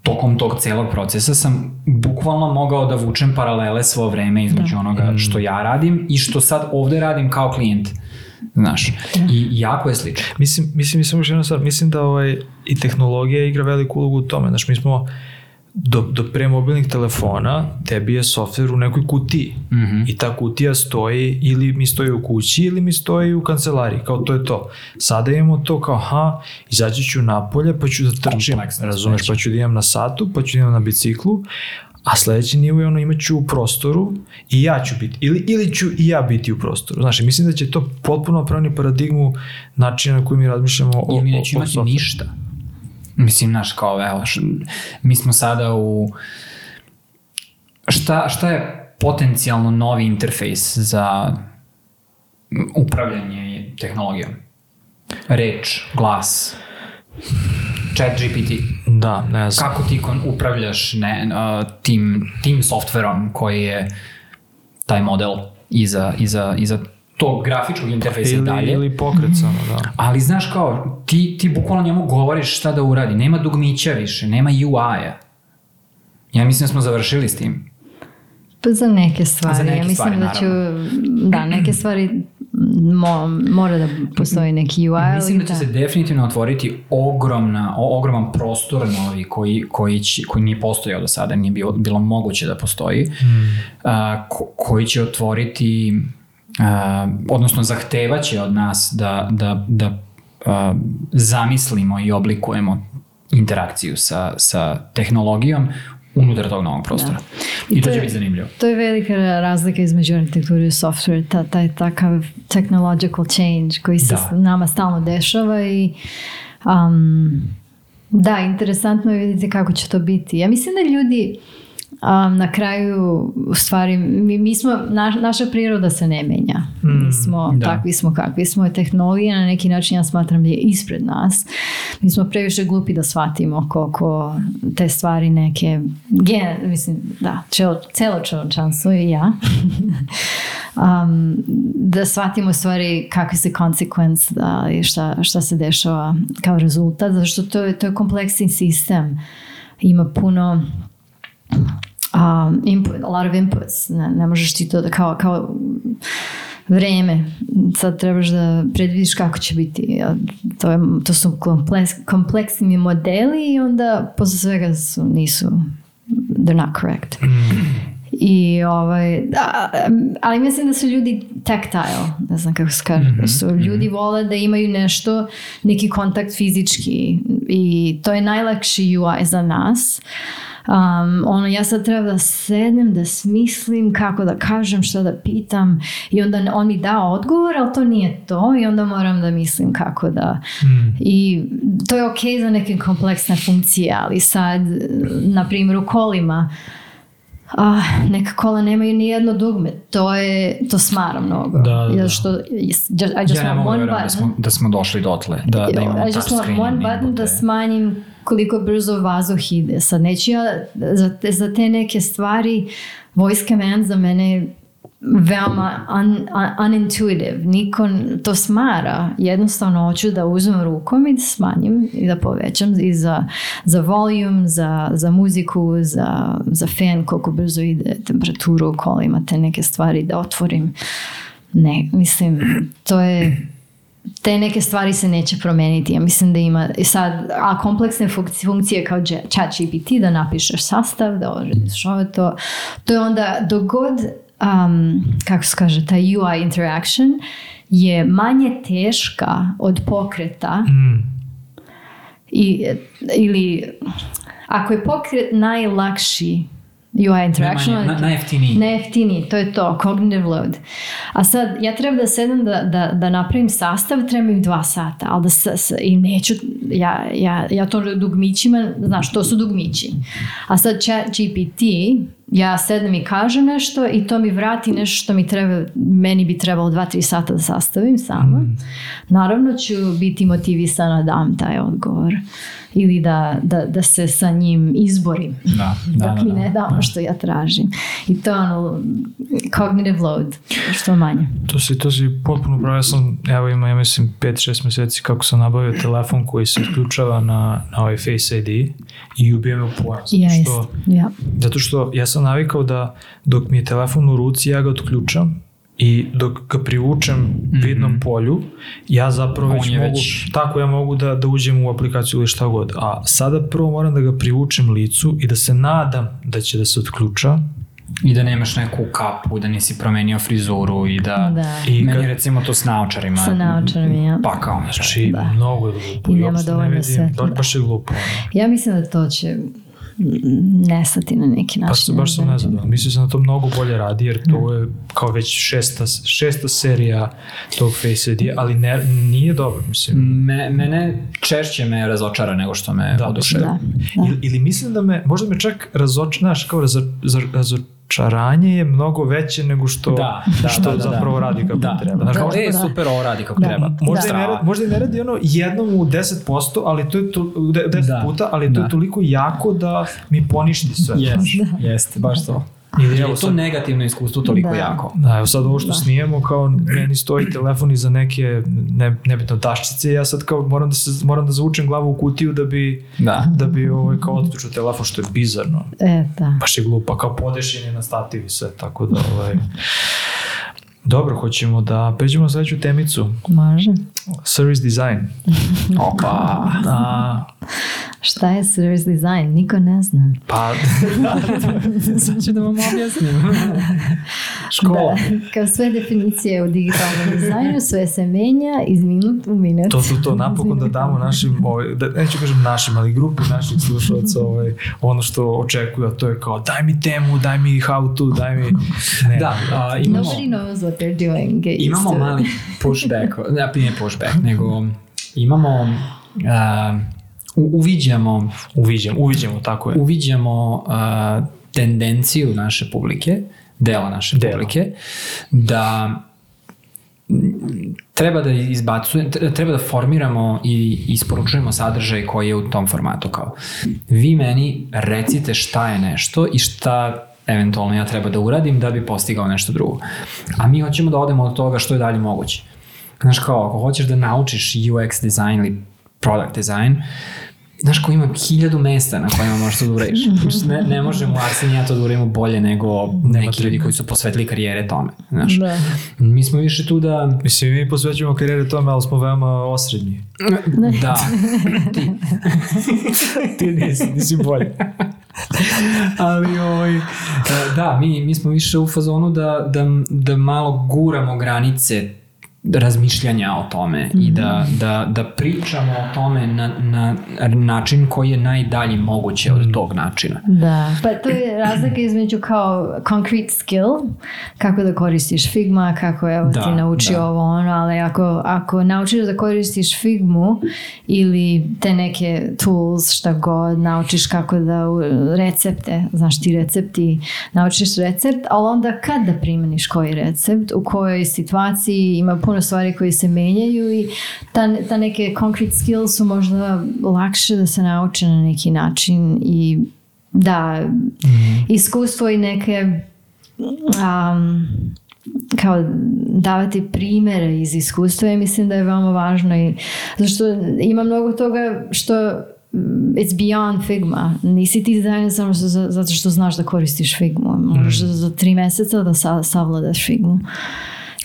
tokom tog celog procesa sam bukvalno mogao da vučem paralele svo vreme između onoga što ja radim i što sad ovde radim kao klijent. Znaš, i jako je slično. Mislim, mislim, mislim još jedna stvar, mislim da ovaj, i tehnologija igra veliku ulogu u tome. Znaš, mi smo do, do pre mobilnih telefona, tebi je softver u nekoj kutiji. Mm -hmm. I ta kutija stoji, ili mi stoji u kući, ili mi stoji u kancelariji, kao to je to. Sada imamo to kao, ha, izaći ću napolje, pa ću da trčim, razumeš, pa ću da imam na satu, pa ću da imam na biciklu, a sledeći nivo je ono imaću u prostoru i ja ću biti, ili, ili ću i ja biti u prostoru. Znaš, i mislim da će to potpuno promeni paradigmu načina na koji mi razmišljamo o, o, neće o imati softveru. ništa. Mislim, znaš, kao, evo, š, mi smo sada u... Šta, šta je potencijalno novi interfejs za upravljanje tehnologijom? Reč, glas, chat GPT. Da, ne znam. Kako ti kon upravljaš ne, uh, tim, tim softverom koji je taj model iza, iza, iza tog grafičkog interfejsa i Ili, dalje. ili pokret samo, da. Ali znaš kao, ti, ti bukvalno njemu govoriš šta da uradi. Nema dugmića više, nema UI-a. Ja mislim da smo završili s tim. Pa za neke stvari. Za neke ja mislim stvari, da ću, da, neke stvari mo, mora da postoji neki UI. Mislim da će se definitivno otvoriti ogromna, o, ogroman prostor novi koji, koji, će, koji nije postojao do sada, nije bilo, bilo moguće da postoji, a, ko, koji će otvoriti, odnosno zahtevaće od nas da, da, da zamislimo i oblikujemo interakciju sa, sa tehnologijom unutar tog novog prostora. I, I to to će je- biti zanimljivo. To je velika razlika između arhitekture i software, ta, taj takav technological change koji se Da. nama stalno dešava i um, da, interesantno je vidjeti kako će to biti. Ja mislim da ljudi um, na kraju, u stvari, mi, mi smo, naš- naša priroda se ne menja. mi smo, da. takvi smo kakvi smo. Tehnologija na neki način ja smatram da je ispred nas. Mi smo previše glupi da shvatimo koliko te stvari neke, gen, mislim, da, čelo, celo čovječanstvo i ja, um, da shvatimo stvari kakve se consequence da, i šta, šta se dešava kao rezultat, zato što to je, to je kompleksni sistem. Ima puno um, input, a lot of inputs. Ne, ne možeš ti to da kao, kao vreme. Sad trebaš da predvidiš kako će biti. To, je, to su kompleks, kompleksni modeli i onda posle svega su, nisu they're not correct. I ovaj, da, ali mislim da su ljudi tactile, ne znam kako se kaže, da su ljudi vole da imaju nešto, neki kontakt fizički i to je najlakši UI za nas. Um, ono, ja sad treba da sednem, da smislim kako da kažem, šta da pitam i onda on mi da odgovor, ali to nije to i onda moram da mislim kako da i to je ok za neke kompleksne funkcije, ali sad na primjer u kolima a, neka kola nemaju ni jedno dugme. To je, to smara mnogo. Da, da, da. Što just, I just Ja ne mogu one vjerujem da smo, da smo došli dotle, da, da imamo I just want one button da smanjim koliko brzo vazduh ide. Sad neću ja za te, za te neke stvari voice command za mene veoma un, un, unintuitive. Niko to smara. Jednostavno hoću da uzmem rukom i da smanjim i da povećam i za, za volume, za, za muziku, za, za fan, koliko brzo ide temperaturu u kolima, te neke stvari da otvorim. Ne, mislim, to je te neke stvari se neće promeniti. Ja mislim da ima sad, a kompleksne funkcije, kao chat GPT, da napišeš sastav, da ovo to, to je onda dogod, um, kako se kaže, ta UI interaction je manje teška od pokreta i, ili ako je pokret najlakši UI interaction, Najmanje- na- najjeftiniji. Najjeftiniji, to je to, cognitive load. A sad, ja treba da sedem da, da, da napravim sastav, treba mi dva sata, ali da s, s- i neću, ja, ja, ja to dugmićima, znaš, to su dugmići. A sad chat GPT, ja sedem i kažem nešto i to mi vrati nešto što mi treba, meni bi trebalo dva, tri sata da sastavim sama. Naravno ću biti motivisana da dam taj odgovor ili da, da, da se sa njim izborim Da, da, dok da, mi da. ne da ono što ja tražim. I to je ono cognitive load, što manje. To si, to si potpuno pravo. Ja sam, evo ima, ja mislim, 5-6 mjeseci kako sam nabavio telefon koji se isključava na, na ovaj Face ID i ubije me u. Zato Ja što, isto. Ja. zato što ja sam navikao da dok mi je telefon u ruci, ja ga otključam i dok ga privučem vidnom polju, ja zapravo već mogu, već- tako ja mogu da, da uđem u aplikaciju ili šta god. A sada prvo moram da ga privučem licu i da se nadam da će da se otključa. I da nemaš neku kapu, da nisi promenio frizuru i da... Da. I Meni kad- recimo to s naočarima. Sa naočarima, ja. Pa kao. Znači, Da. mnogo je glupo. I nema dovoljno vidim, svetla. Baš, baš je glupo. Ja mislim da to će mm, nestati na neki način. Baš, baš sam Da. nezadovoljan. Mislim se na to mnogo bolje radi, jer to je kao već šesta, šesta serija tog Face ID, ali ne, nije dobro, mislim. Me, mene češće me razočara nego što me Da, oduševi. Da, da. Ili, ili mislim da me, možda me čak razoč, znaš, kao razo, za- razočaranje je mnogo veće nego što, Da, da, što da, da, da. zapravo radi kako Da. treba. Znaš, kao, Kao, e, Da. super, ovo radi kako Da. treba. Možda, Da. i ne, radi- možda i ne radi ono jednom u 10%, ali to je to, u de- 10 Da. puta, ali to Da. je toliko jako da mi poništi sve. Jeste, jeste, baš to. Ili je to sad- negativno iskustvo toliko Da. jako. Da, evo sad ovo što snijemo, kao meni stoji telefon iza neke ne, nebitno daščice, ja sad kao moram da, se, moram da zavučem glavu u kutiju da bi, Da. da bi ovaj, kao otključio telefon, što je bizarno. E, da. Baš je glupo, kao podešen je na stativ i sve, tako da ovaj... Dobro, hoćemo da pređemo na sledeću temicu. Može. Service design. Opa. A, Šta je service design? Niko ne zna. Pa, Sad ću da vam objasnim. Škola. Da, kao sve definicije u digitalnom dizajnu, sve se menja iz minut u minut. to to, to napokon da damo našim, ovaj, da, neću kažem našim, ali grupi naših slušalaca ovaj, ono što očekuju, a to je kao daj mi temu, daj mi how to, daj mi... Ne, Da, a, imamo, Nobody knows what they're doing. Imamo mali pushback, ne, nije pushback, nego imamo, a, u- uviđamo, Uviđamo, uviđamo, tako je. uviđamo a, tendenciju naše publike, dela naše Dela. publike, da treba da izbacuje, tre- treba da formiramo i isporučujemo sadržaj koji je u tom formatu kao vi meni recite šta je nešto i šta eventualno ja treba da uradim da bi postigao nešto drugo. A mi hoćemo da odemo od toga što je dalje moguće. Znaš kao, ako hoćeš da naučiš UX design ili product design, znaš kao ima hiljadu mesta na kojima možeš to da uradiš. Ne, ne možemo Arsen i ja to da uradimo bolje nego neki ljudi koji su posvetili karijere tome. Znaš. Da. Mi smo više tu da... Mislim, mi posvećujemo karijere tome, ali smo veoma osrednji. Da. Ti nisi, nisi bolji. Ali ovaj, da, mi, mi smo više u fazonu da, da, da malo guramo granice razmišljanja o tome i da, da, da pričamo o tome na, na način koji je najdalji moguće od tog načina. Da, pa to je razlika između kao concrete skill, kako da koristiš Figma, kako evo Da, ti nauči da. ovo ono, ali ako, ako naučiš da koristiš Figmu ili te neke tools, šta god, naučiš kako da u- recepte, znaš ti recepti, naučiš recept, ali onda kad da primeniš koji recept, u kojoj situaciji ima puno stvari koje se menjaju i ta, ta neke concrete skills su možda lakše da se nauče na neki način i da, iskustvo i neke um, kao davati primere iz iskustva i mislim da je veoma važno i zašto ima mnogo toga što mm, it's beyond Figma. Nisi ti dizajner samo što- za- zato što znaš da koristiš Figmu. Možeš za, za tri meseca da sa, savladaš Figmu.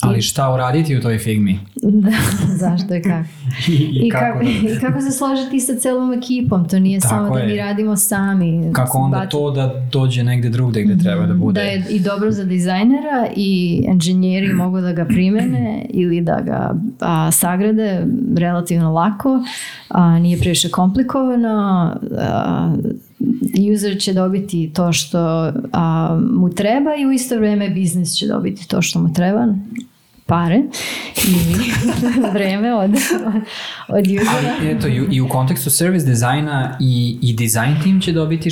Ali šta uraditi u toj figmi? Da, zašto i kako. I, i, I kako, kako, I kako se složiti sa celom ekipom. To nije Tako samo da je. mi radimo sami. kako onda Baci- to da dođe negde drugde gde treba da bude? da je i dobro za dizajnera i inženjeri mogu da ga primene ili da ga a, sagrade relativno lako, a, nije previše komplikovano, a, user će dobiti to što a, mu treba i u isto vrijeme biznis će dobiti to što mu treba pare i vreme od, od usera. Ali eto, i, i u kontekstu service dizajna i, i design team će dobiti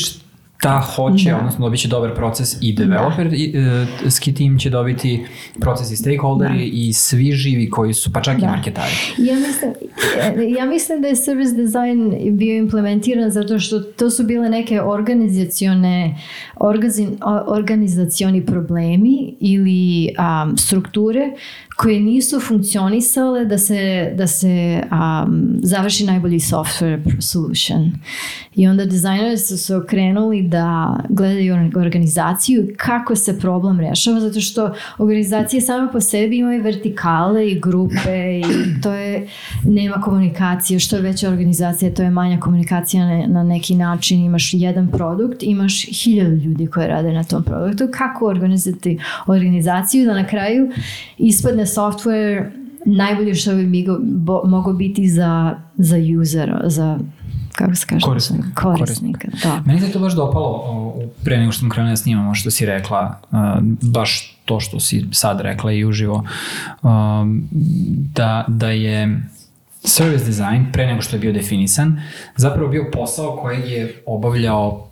šta hoće, odnosno dobit će dobar proces i developer i, e, ski team će dobiti proces i stakeholderi i svi živi koji su, pa čak i marketari. Ja mislim, ja mislim da je service design bio implementiran zato što to su bile neke organizacione organi- organizacioni problemi ili um, strukture koje nisu funkcionisale da se, da se um, završi najbolji software solution. I onda dizajneri su se okrenuli da gledaju organizaciju kako se problem rešava, zato što organizacije same po sebi imaju vertikale i grupe i to je, nema komunikacije, što je veća organizacija, to je manja komunikacija na, na neki način, imaš jedan produkt, imaš hiljadu ljudi koji rade na tom produktu, kako organizati organizaciju da na kraju ispadne software najbolje što bi migo- bo- mogao biti za, za user, za kako se kaže? Korisnika. Korisnika, da. Meni se to baš dopalo pre nego što smo krenuli da snimamo što si rekla, baš to što si sad rekla i uživo, da, da je service design pre nego što je bio definisan zapravo bio posao kojeg je obavljao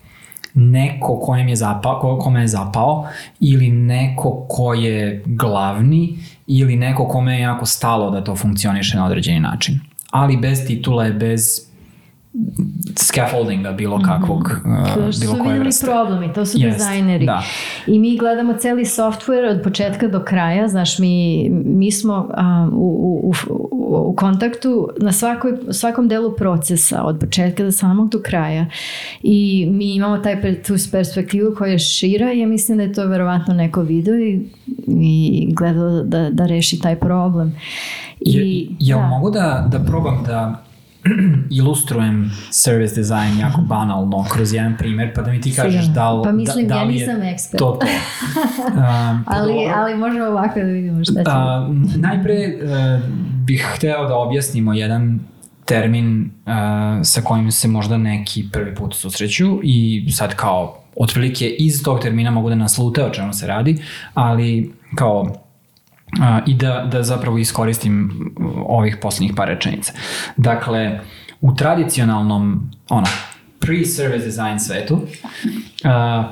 neko kojem je zapao, ko- kome je zapao ili neko ko je glavni ili neko kome je jako stalo da to funkcioniše na određeni način. Ali bez titule, bez scaffoldinga bilo kakvog, uh, To što bilo su koje vrste. problemi, to su Jest, dizajneri. da. I mi gledamo celi software od početka do kraja, znaš, mi, mi smo a, u, u, u, u kontaktu na svakoj, svakom delu procesa, od početka do samog do kraja. I mi imamo taj, tu perspektivu koja je šira i ja mislim da je to verovatno neko video i, i gledao da, da reši taj problem. Je, I, jel da. mogu da, da probam da ilustrujem service design jako banalno kroz jedan primjer, pa da mi ti kažeš Sigurno. da li, Pa mislim, da, da ja li nisam je ekspert. to to. Pa Ali, dobro. ali možemo ovako da vidimo šta će. A, najpre e, bih hteo da objasnimo jedan termin e, sa kojim se možda neki prvi put susreću i sad kao otprilike iz tog termina mogu da naslute o čemu se radi, ali kao a, i da, da zapravo iskoristim ovih poslednjih par rečenica. Dakle, u tradicionalnom ono, pre-service design svetu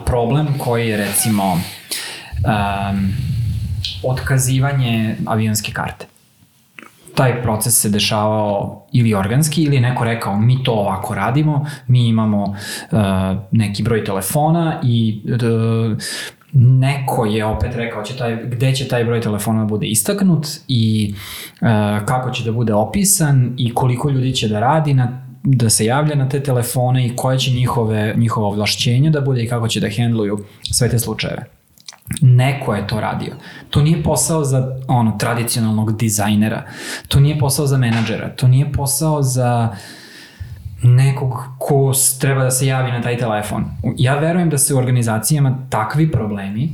problem koji je recimo um, otkazivanje avionske karte. Taj proces se dešavao ili organski ili je neko rekao mi to ovako radimo, mi imamo uh, neki broj telefona i uh, neko je opet rekao će taj, gde će taj broj telefona da bude istaknut i uh, kako će da bude opisan i koliko ljudi će da radi na da se javlja na te telefone i koje će njihove, njihova ovlašćenja da bude i kako će da hendluju sve te slučajeve. Neko je to radio. To nije posao za ono tradicionalnog dizajnera. To nije posao za menadžera. To nije posao za nekog ko treba da se javi na taj telefon. Ja verujem da se u organizacijama takvi problemi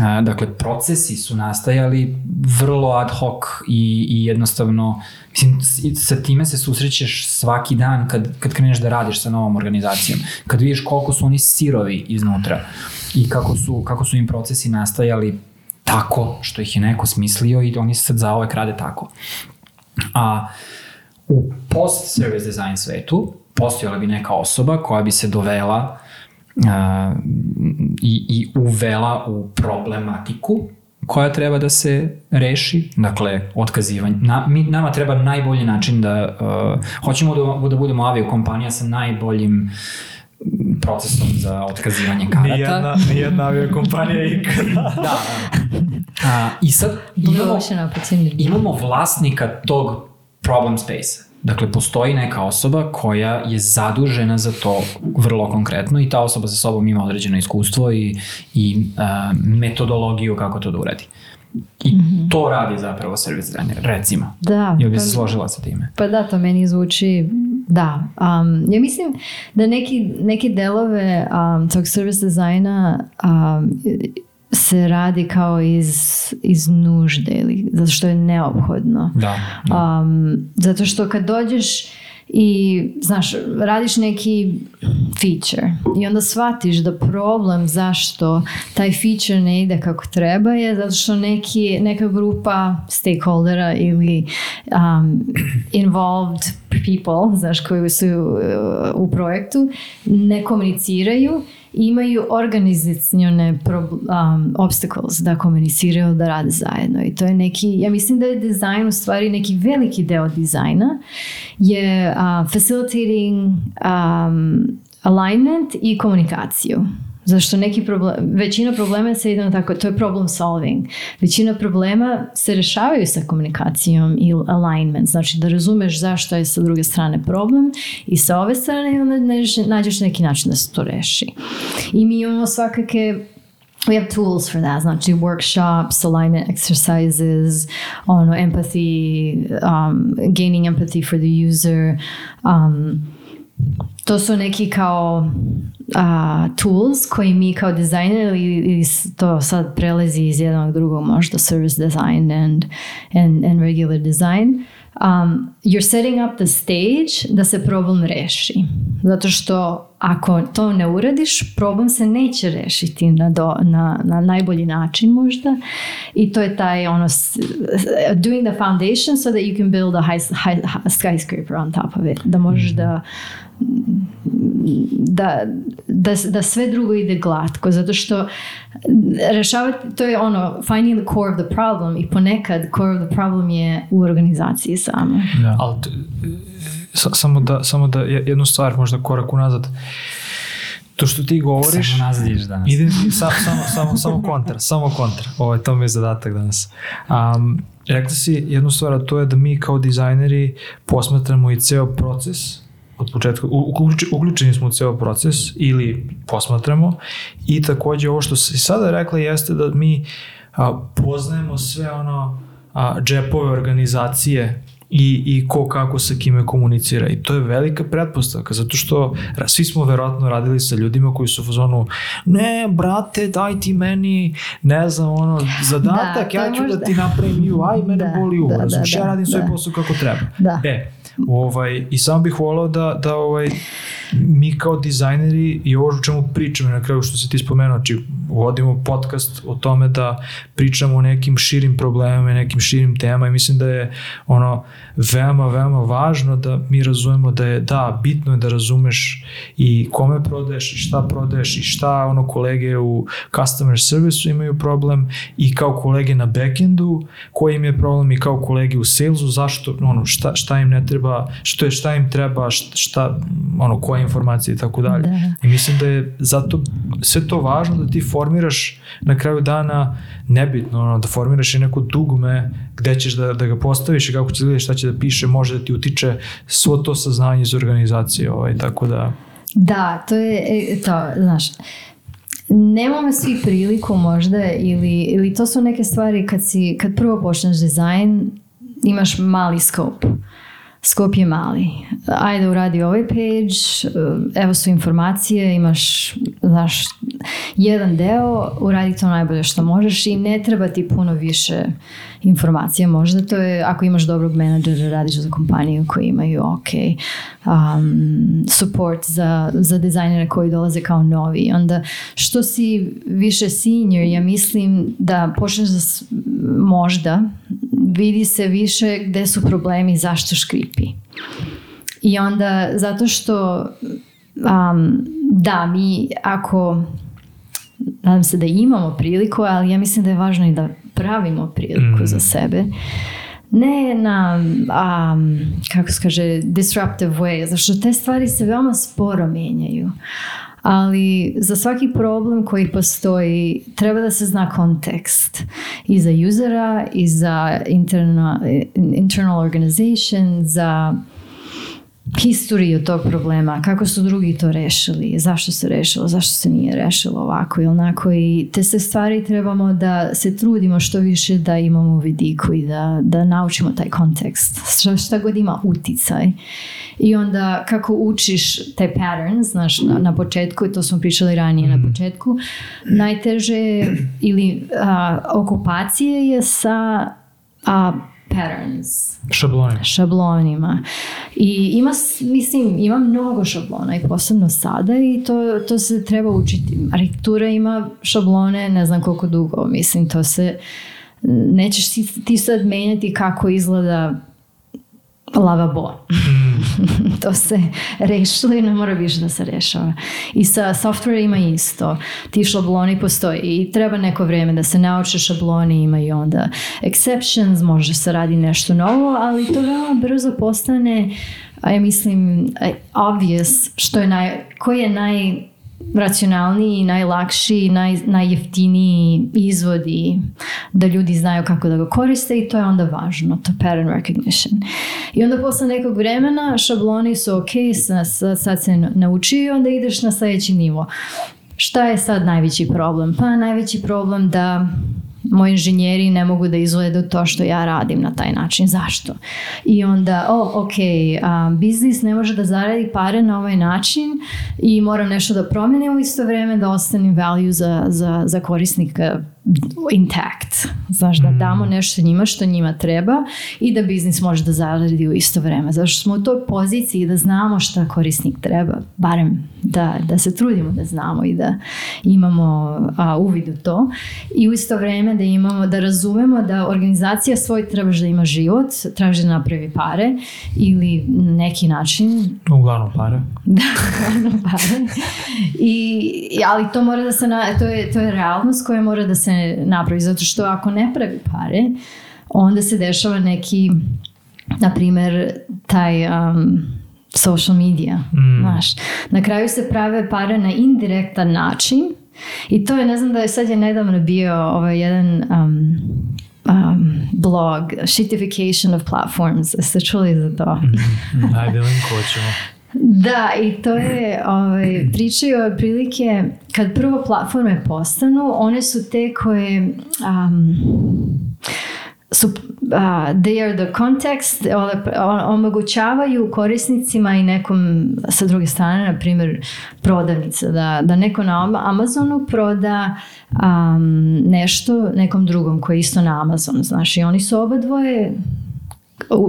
a, dakle, procesi su nastajali vrlo ad hoc i, i jednostavno, mislim, sa time se susrećeš svaki dan kad, kad kreneš da radiš sa novom organizacijom. Kad vidiš koliko su oni sirovi iznutra i kako su, kako su im procesi nastajali tako što ih je neko smislio i oni se sad zaovek rade tako. A u post-service design svetu postojala bi neka osoba koja bi se dovela a, i, i uvela u problematiku koja treba da se reši, dakle, otkazivanje. Na, mi, nama treba najbolji način da, uh, hoćemo da, da budemo aviokompanija sa najboljim procesom za otkazivanje karata. Nijedna, nijedna aviokompanija ikada. Da, da. A, I sad imamo, imamo vlasnika tog problem space Dakle, postoji neka osoba koja je zadužena za to vrlo konkretno i ta osoba sa sobom ima određeno iskustvo i, i uh, metodologiju kako to da uradi. I mm -hmm. to radi zapravo service designer, recimo. Da. Jel bi pa- se složila sa time? Pa da, to meni zvuči, da. Um, ja mislim da neki, neki delove um, tog service dizajna um, se radi kao iz, iz nužde ili zato što je neophodno. Da. da. Um, zato što kad dođeš i, znaš, radiš neki feature i onda shvatiš da problem zašto taj feature ne ide kako treba je zato što neki, neka grupa stakeholdera ili um, involved people, znaš, koji su uh, u projektu, ne komuniciraju imaju organizacione um, obstacles da komuniciraju, da rade zajedno. I to je neki, ja mislim da je dizajn u stvari neki veliki deo dizajna je uh, facilitating um, alignment i komunikaciju. Zašto neki problem, većina problema se ide na tako, to je problem solving. Većina problema se rešavaju sa komunikacijom i alignment, znači da razumeš zašto je sa druge strane problem i sa ove strane onda nađeš neki način da se to reši. I mi imamo svakake we have tools for that znači workshops alignment exercises ono empathy um, gaining empathy for the user um, to su neki kao uh, tools koji mi kao dizajner ili, ili to sad prelazi iz jednog drugog možda service design and, and, and regular design. Um, you're setting up the stage da se problem reši zato što ako to ne uradiš problem se neće rešiti na, do, na, na najbolji način možda. I to je taj ono doing the foundation so that you can build a high, high, skyscraper on top of it da možeš da da, da, da sve drugo ide glatko, zato što rešavati, to je ono, finding the core of the problem i ponekad core of the problem je u organizaciji samo. Da. Ali sa- samo, da, samo da je- jednu stvar možda korak unazad. To što ti govoriš... Samo nazad ideš danas. Idem, sa, samo, samo, samo kontra, samo kontra. Ovo, to mi je zadatak danas. Um, rekla si jednu stvar, a to je da mi kao dizajneri posmatramo i ceo proces od početka, uključeni smo u ceo proces ili posmatramo. I takođe ovo što si sada rekla jeste da mi a, poznajemo sve ono a, džepove organizacije i, i ko kako sa kime komunicira i to je velika pretpostavka zato što svi smo verovatno radili sa ljudima koji su u fazonu ne brate daj ti meni ne znam ono zadatak Da, ja ću da možda- ti napravim UI mene Da, boli da, uvo da, ja da, radim svoj da. posao kako treba Da. e ovaj, i sam bih volao da, da ovaj, mi kao dizajneri i ovo o čemu pričamo na kraju što si ti spomenuo, znači vodimo podcast o tome da pričamo o nekim širim problemima i nekim širim temama i mislim da je ono veoma, veoma važno da mi razumemo da je, da, bitno je da razumeš i kome prodaješ i šta prodaješ i šta ono kolege u customer service imaju problem i kao kolege na backendu koji im je problem i kao kolege u salesu zašto ono šta, šta im ne treba što je šta im treba šta, ono koje informacije i tako dalje Da. i mislim da je zato sve to važno da ti formiraš na kraju dana nebitno ono, da formiraš i neko dugme gde ćeš da, da ga postaviš i kako će izgledati šta će da piše može da ti utiče svo to saznanje iz organizacije ovaj, tako da Da, to je e, to, znaš, nemamo svi priliku možda ili, ili to su neke stvari kad, si, kad prvo počneš dizajn imaš mali scope. Scope je mali. Ajde uradi ovaj page, evo su informacije, imaš, znaš, jedan deo, uradi to najbolje što možeš i ne treba ti puno više informacija. Možda to je, ako imaš dobrog menadžera, radiš za kompaniju koji imaju ok um, support za, za dizajnere koji dolaze kao novi. Onda što si više senior, ja mislim da počneš da možda vidi se više gde su problemi, zašto škripi. I onda zato što um, da, mi ako nadam se da imamo priliku, ali ja mislim da je važno i da pravimo priliku Mm. za sebe. Ne na, um, kako se kaže, disruptive way, zašto te stvari se veoma sporo menjaju. Ali za svaki problem koji postoji treba da se zna kontekst. I za usera i za internal, internal organization, za historiju tog problema, kako su drugi to rešili, zašto se rešilo, zašto se nije rešilo ovako i onako i te sve stvari trebamo da se trudimo što više da imamo u vidiku i da, da naučimo taj kontekst, šta, šta god ima uticaj. I onda kako učiš te patterns, znaš, na, na početku, i to smo pričali ranije na početku, najteže ili a, okupacije je sa a, patterns, šablone šablonima. I ima, mislim, ima mnogo šablona i posebno sada i to, to se treba učiti. Arhitektura ima šablone ne znam koliko dugo, mislim, to se nećeš ti, ti sad menjati kako izgleda lavabo. to se rešilo i ne mora više da se rešava. I sa softwareima isto. Ti šabloni postoji i treba neko vrijeme da se nauče šabloni, ima i onda exceptions, može se radi nešto novo, ali to veoma brzo postane a ja mislim obvious što je naj, koji je naj racionalniji, najlakši, naj, najjeftiniji izvod i da ljudi znaju kako da ga koriste i to je onda važno, to pattern recognition. I onda posle nekog vremena šabloni su ok, sad, sad, se naučio i onda ideš na sljedeći nivo. Šta je sad najveći problem? Pa najveći problem da moji inženjeri ne mogu da izvedu to što ja radim na taj način. Zašto? I onda, o, ok, a, biznis ne može da zaradi pare na ovaj način i moram nešto da promenim u isto vrijeme da ostanem value za, za, za korisnika intact. Znaš, da damo nešto njima što njima treba i da biznis može da zaradi u isto vrijeme. Zašto smo u toj poziciji da znamo šta korisnik treba, barem da, da se trudimo da znamo i da imamo a, uvid u to i u isto vrijeme da imamo, da razumemo da organizacija svoj trebaš da ima život, traži da napravi pare ili neki način uglavnom pare da, uglavnom pare. I- ali to mora da se, na, to, je, to je realnost koja mora da se napravi, zato što ako ne pravi pare, onda se dešava neki, na primjer, taj um, social media, Mm. znaš. Na kraju se prave pare na indirektan način i to je, ne znam da je sad je nedavno bio ovaj jedan um, um, blog, shitification of platforms. Jeste čuli za to? ajde linkovat ćemo Da, i to je, ovaj, pričaju otprilike, kad prvo platforme postanu, one su te koje um, su, uh, they are the context, omogućavaju korisnicima i nekom sa druge strane, na primjer prodavnica, da, da neko na Ama- Amazonu proda um, nešto nekom drugom koji je isto na Amazonu, znaš, i oni su oba dvoje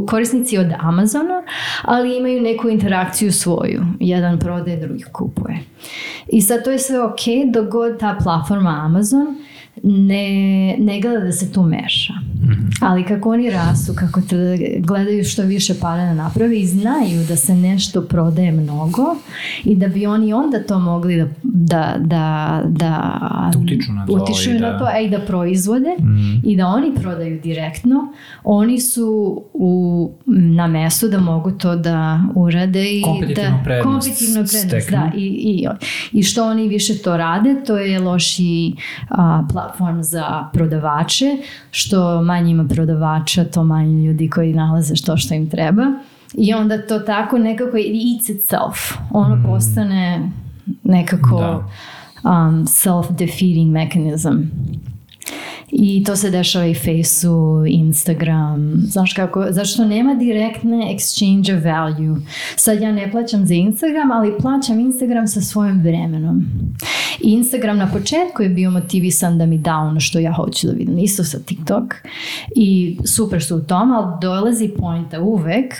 korisnici od Amazona, ali imaju neku interakciju svoju. Jedan prodaje, drugi kupuje. I sad to je sve ok dok god ta platforma Amazon ne, ne gleda da se tu meša. Ali kako oni rastu, kako te gledaju što više para da naprave i znaju da se nešto prodaje mnogo i da bi oni onda to mogli da, da, da, da, Da utiču na to utiču i na da- to, a i da proizvode i da oni prodaju direktno, oni su u, na mestu da mogu to da urade i Kompetitivnu da, prednost kompetitivnu prednost, steknu. da, i, i, i što oni više to rade, to je loši a, platform za prodavače, što manje ima prodavača, to manje ljudi koji nalaze što što im treba. I onda to tako nekako eats itself. Ono postane nekako Da. um, self-defeating mechanism. I to se dešava i Faceu, Instagram, znaš kako, zašto nema direktne exchange of value. Sad ja ne plaćam za Instagram, ali plaćam Instagram sa svojim vremenom. I Instagram na početku je bio motivisan da mi da ono što ja hoću da vidim, isto sa TikTok. I super su u tom, ali dolazi pointa uvek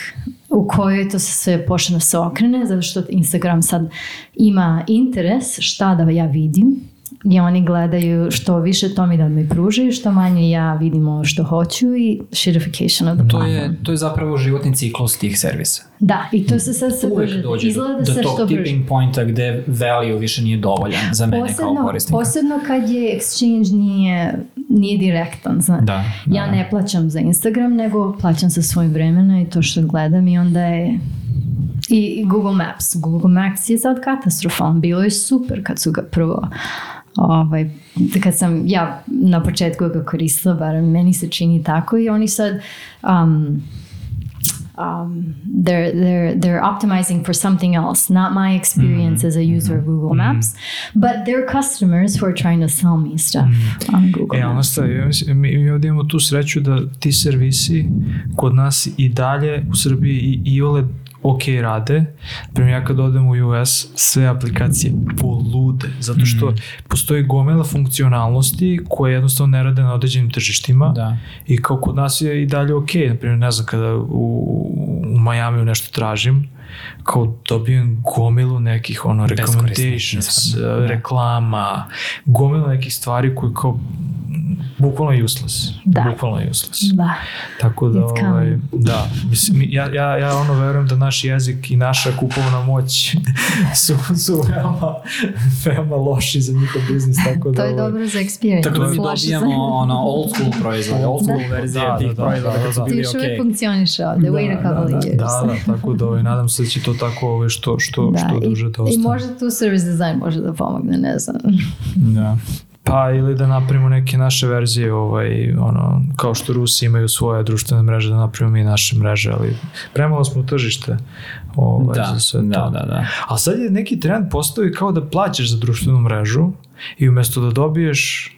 u kojoj to se sve počne da se okrene, zato što Instagram sad ima interes šta da ja vidim, i oni gledaju što više to mi da mi pružaju, što manje ja vidim ovo što hoću i shitification of the To platform. je, to je zapravo životni ciklus tih servisa. Da, i to se sad Uvijek brže, dođe izgleda do, da do se tog što brže. tipping pointa gde value više nije dovoljan za mene kao Posebno, korisnika. posebno kad je exchange nije, nije direktan. Zna. Da, da, ja da. ne plaćam za Instagram, nego plaćam sa svojim vremena i to što gledam i onda je i i Google Maps. Google Maps je sad katastrofalan. Bilo je super kad su ga prvo ovaj, kad sam ja na početku ga koristila, barem meni se čini tako i oni sad um, um, they're they're they're optimizing for something else, not my experience as a user of Google Maps, but their customers who are trying to sell me stuff on Google E, Maps. ja mislim, mi, mi ovdje imamo tu sreću da ti servisi kod nas i dalje u Srbiji i, i ole ok rade. Primjer, ja kad odem u US, sve aplikacije polude, zato što postoji gomela funkcionalnosti koje jednostavno ne rade na određenim tržištima Da. i kao kod nas je i dalje ok. Naprimjer, ne znam, kada u, u Majamiju nešto tražim, kao dobijem gomilu nekih ono recommendations, da. reklama, gomilu nekih stvari koje kao bukvalno useless. Da. Bukvalno useless. Da. Tako da, ovaj, da, mislim, mi- ja, ja, ja ono verujem da naš jezik i naša kupovna moć su, su veoma, veoma loši za njihov biznis, tako da... To je ovaj, dobro za experience. Tako da mi Loše za- dobijamo ono old school proizvode, old school Da. verzije Da, tih da, da, proizvoda da, da. Ti bili još uvijek okej. funkcioniš ovde, wait a couple of years. Da, da, tako da ovaj, nadam se da će to tako ovaj, što, što, što i, duže da I ostane. možda tu service design može da pomogne, ne znam. Da. Pa ili da napravimo neke naše verzije, ovaj, ono, kao što Rusi imaju svoje društvene mreže, da napravimo mi naše mreže, ali premalo smo tržište ovaj, Da, za sve to. da, da, da. A sad je neki trend postoji kao da plaćaš za društvenu mrežu i umjesto da dobiješ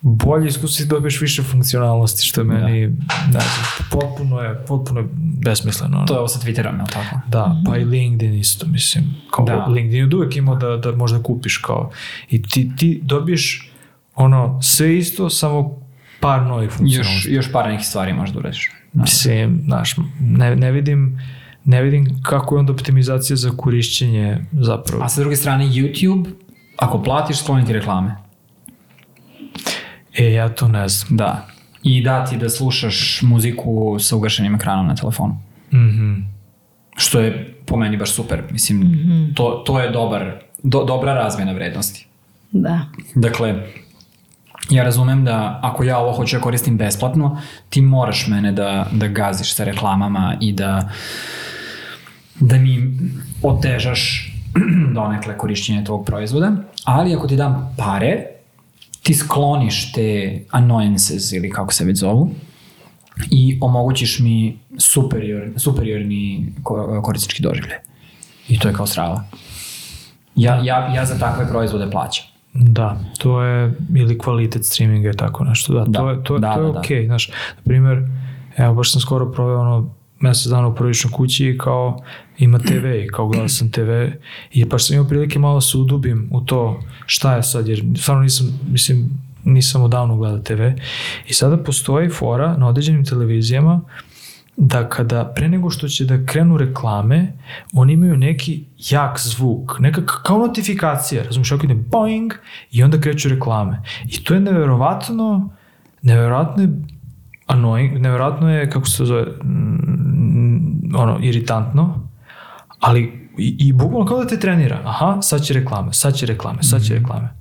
bolje iskustvo ti dobiješ više funkcionalnosti, što je meni, ne znam, potpuno je, potpuno je besmisleno. ono. To je ovo sa Twitterom, je li tako? Da, pa i LinkedIn isto, mislim. Kao Da. LinkedIn je uvek imao da, da možda kupiš kao. I ti, ti dobiješ ono, sve isto, samo par novih Još, funkcionalnosti. još par nekih stvari možda uradiš. Da. Mislim, znaš, ne, ne vidim ne vidim kako je onda optimizacija za korišćenje zapravo. A sa druge strane, YouTube, ako platiš, skloniti reklame. E, ja to ne znam. Da. I dati da slušaš muziku sa ugašenim ekranom na telefonu. Mhm. Što je po meni baš super. Mislim, to, to je dobar, do, dobra razmjena vrednosti. Da. Dakle, ja razumem da ako ja ovo hoću da koristim besplatno, ti moraš mene da, da gaziš sa reklamama i da, da mi otežaš donekle korišćenje tvog proizvoda, ali ako ti dam pare, ti skloniš te annoyances ili kako se već zovu i omogućiš mi superior, superiorni ko- korisnički doživljaj. I to je kao strava. Ja, ja, ja za takve proizvode plaćam. Da, to je, ili kvalitet streaminga je tako nešto, da, Da, to je, to, da, to je da, da. okej, znaš, na primjer, evo, baš sam skoro proveo ono, mesec dana u prvičnoj kući i kao ima TV i kao gledao sam TV i baš sam imao prilike malo se udubim u to šta je sad, jer stvarno nisam, mislim, nisam odavno gledao TV i sada postoji fora na određenim televizijama da kada pre nego što će da krenu reklame, oni imaju neki jak zvuk, neka kao notifikacija, razumiješ, ako ide boing i onda kreću reklame. I to je neverovatno, neverovatno je annoying, neverovatno je, kako se to zove, ono, iritantno, ali i, i bukvalno kao da te trenira. Aha, sad će reklame, sad će reklame, sad će reklame.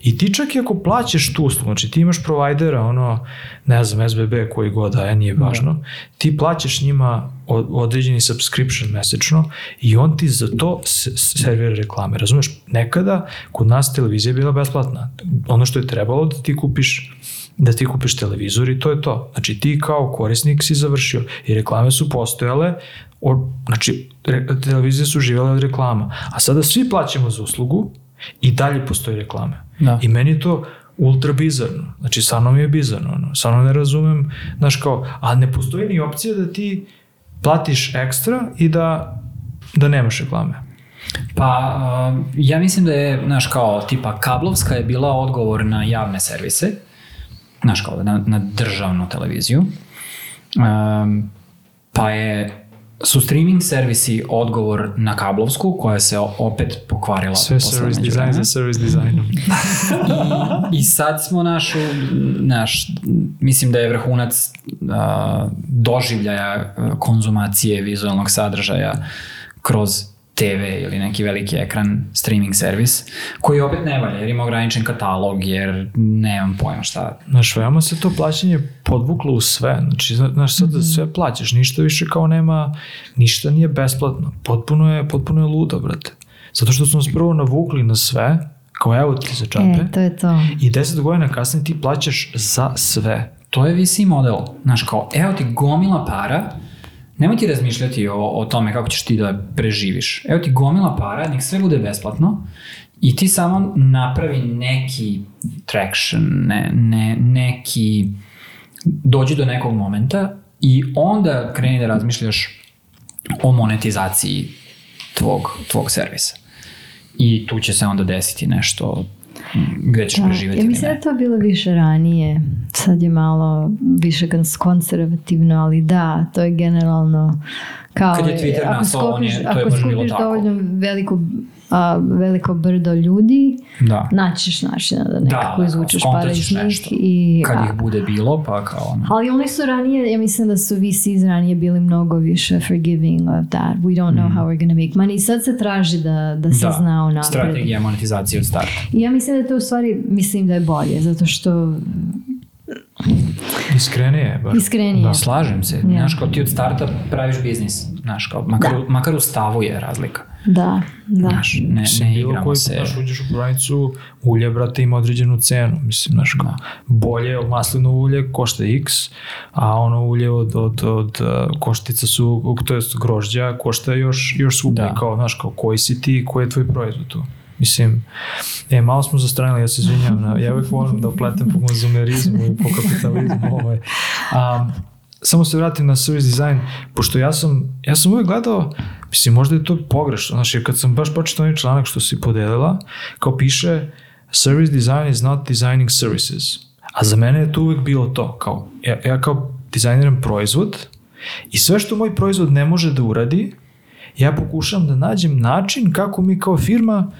I ti čak i ako plaćaš tu uslugu, znači ti imaš provajdera, ono, ne znam, SBB koji god da je, nije važno, ti plaćaš njima određeni subscription mesečno i on ti za to se- servira reklame. Razumeš, nekada kod nas televizija je bila besplatna. Ono što je trebalo da ti kupiš da ti kupiš televizor i to je to. Znači ti kao korisnik si završio i reklame su postojale, od, znači re, televizije su živjele od reklama. A sada svi plaćamo za uslugu i dalje postoje reklame. Da. I meni to ultra bizarno. Znači, stvarno mi je bizarno. Ono. Stvarno ne razumem, znaš kao, a ne postoji ni opcija da ti platiš ekstra i da, da nemaš reklame. Pa, ja mislim da je, znaš, kao, tipa, kablovska je bila odgovor na javne servise, znaš, kao, na, na državnu televiziju, um, pa je, su streaming servisi odgovor na kablovsku, koja se opet pokvarila. Sve service design za service designom. I sad smo našu, naš, mislim da je vrhunac a, doživljaja konzumacije vizualnog sadržaja kroz TV ili neki veliki ekran streaming servis, koji opet ne valja jer ima ograničen katalog, jer nemam pojma šta. Znaš, veoma se to plaćanje podvuklo u sve. Znači, zna- znaš, sad da sve plaćaš, ništa više kao nema, ništa nije besplatno. Potpuno je, potpuno je ludo, brate. Zato što smo nas prvo navukli na sve, kao evo ti za čape, E, to je to. i deset godina kasnije ti plaćaš za sve. To je VC model. Znaš, kao, evo ti gomila para, nemoj ti razmišljati o, o tome kako ćeš ti da preživiš. Evo ti gomila para, nek sve bude besplatno i ti samo napravi neki traction, ne, ne, neki, dođi do nekog momenta i onda kreni da razmišljaš o monetizaciji tvog, tvog servisa. I tu će se onda desiti nešto gde ćeš Da, preživeti ja mislim da je to bilo više ranije. Sad je malo više kons- konzervativno, ali da, to je generalno kao... Kad je Twitter ako nastao, on je- skupiš- to je ako baš bilo skupiš tako. dovoljno veliko, a, veliko brdo ljudi, Da. naćiš načina da nekako da, izvučeš para iz njih. I, Kad a- ih bude bilo, pa kao ono. ali oni su ranije, ja mislim da su VCs ranije bili mnogo više forgiving of that. We don't know how we're gonna make money. I sad se traži da, da se zna unapred. strategija monetizacije od starta. I ja mislim da to u stvari, mislim da je bolje, zato što Iskrenije je baš. iskrenije. Da. Slažem se. Znaš, kao ti od starta praviš biznis. Znaš, kao, makar, Da. makar u stavu je razlika. Da, da. Znaš, ne, Mislim, ne igramo koji se. znaš, uđeš u prodavnicu, ulje, brate, ima određenu cenu. Mislim, znaš, kao, bolje od maslino ulje košta x, a ono ulje od, od, od uh, koštica su, to jest grožđa, košta još, još skuplje. Da. Kao, znaš, kao, koji si ti, koji je tvoj proizvod tu. Mislim, e, malo smo zastranili, ja se izvinjam, ja uvijek volim da upletem po konzumerizmu i po kapitalizmu. Ovaj. Um, samo se vratim na service design, pošto ja sam, ja sam uvijek gledao, mislim, možda je to pogrešno, znači, kad sam baš početao onaj članak što si podelila, kao piše, service design is not designing services. A za mene je to uvijek bilo to, kao, ja, ja kao dizajniram proizvod i sve što moj proizvod ne može da uradi, ja pokušam da nađem način kako mi kao firma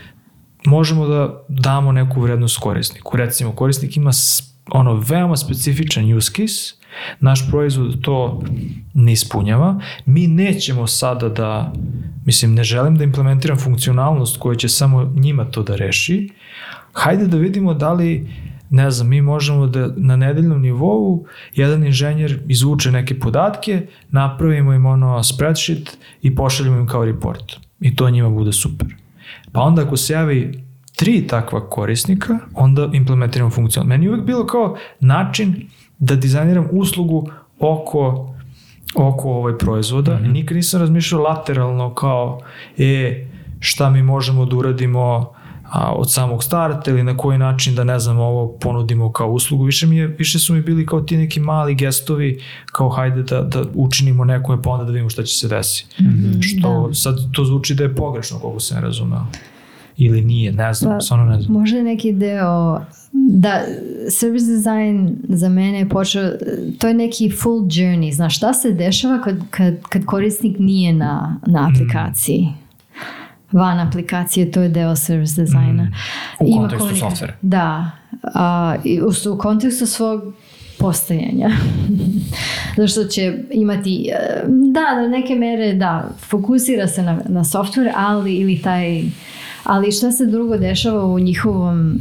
možemo da damo neku vrednost korisniku. Recimo, korisnik ima ono veoma specifičan use case, naš proizvod to ne ispunjava, mi nećemo sada da, mislim, ne želim da implementiram funkcionalnost koja će samo njima to da reši, hajde da vidimo da li ne znam, mi možemo da na nedeljnom nivou jedan inženjer izvuče neke podatke, napravimo im ono spreadsheet i pošaljemo im kao report. I to njima bude super. Pa onda ako se javi tri takva korisnika, onda implementiramo funkciju. Meni je uvijek bilo kao način da dizajniram uslugu oko oko ovaj proizvoda mm -hmm. nikad nisam razmišljao lateralno kao e, šta mi možemo da uradimo a, od samog starta ili na koji način da ne znam ovo ponudimo kao uslugu. Više, mi je, više su mi bili kao ti neki mali gestovi kao hajde da, da učinimo nekome pa onda da vidimo šta će se desiti. Mm -hmm, Što da. sad to zvuči da je pogrešno koliko sam razumeo. Ili nije, ne znam, Pa, stvarno ne znam. Možda neki deo da service design za mene je počeo, to je neki full journey, znaš šta se dešava kad, kad, kad korisnik nije na, na aplikaciji. Van aplikacije, to je deo service dizajna. U kontekstu komunika- softvera. Da, a, i u, u kontekstu svog postojanja. Zato što će imati, e, da, do neke mere, da, fokusira se na, na software, ali ili taj, ali šta se drugo dešava u njihovom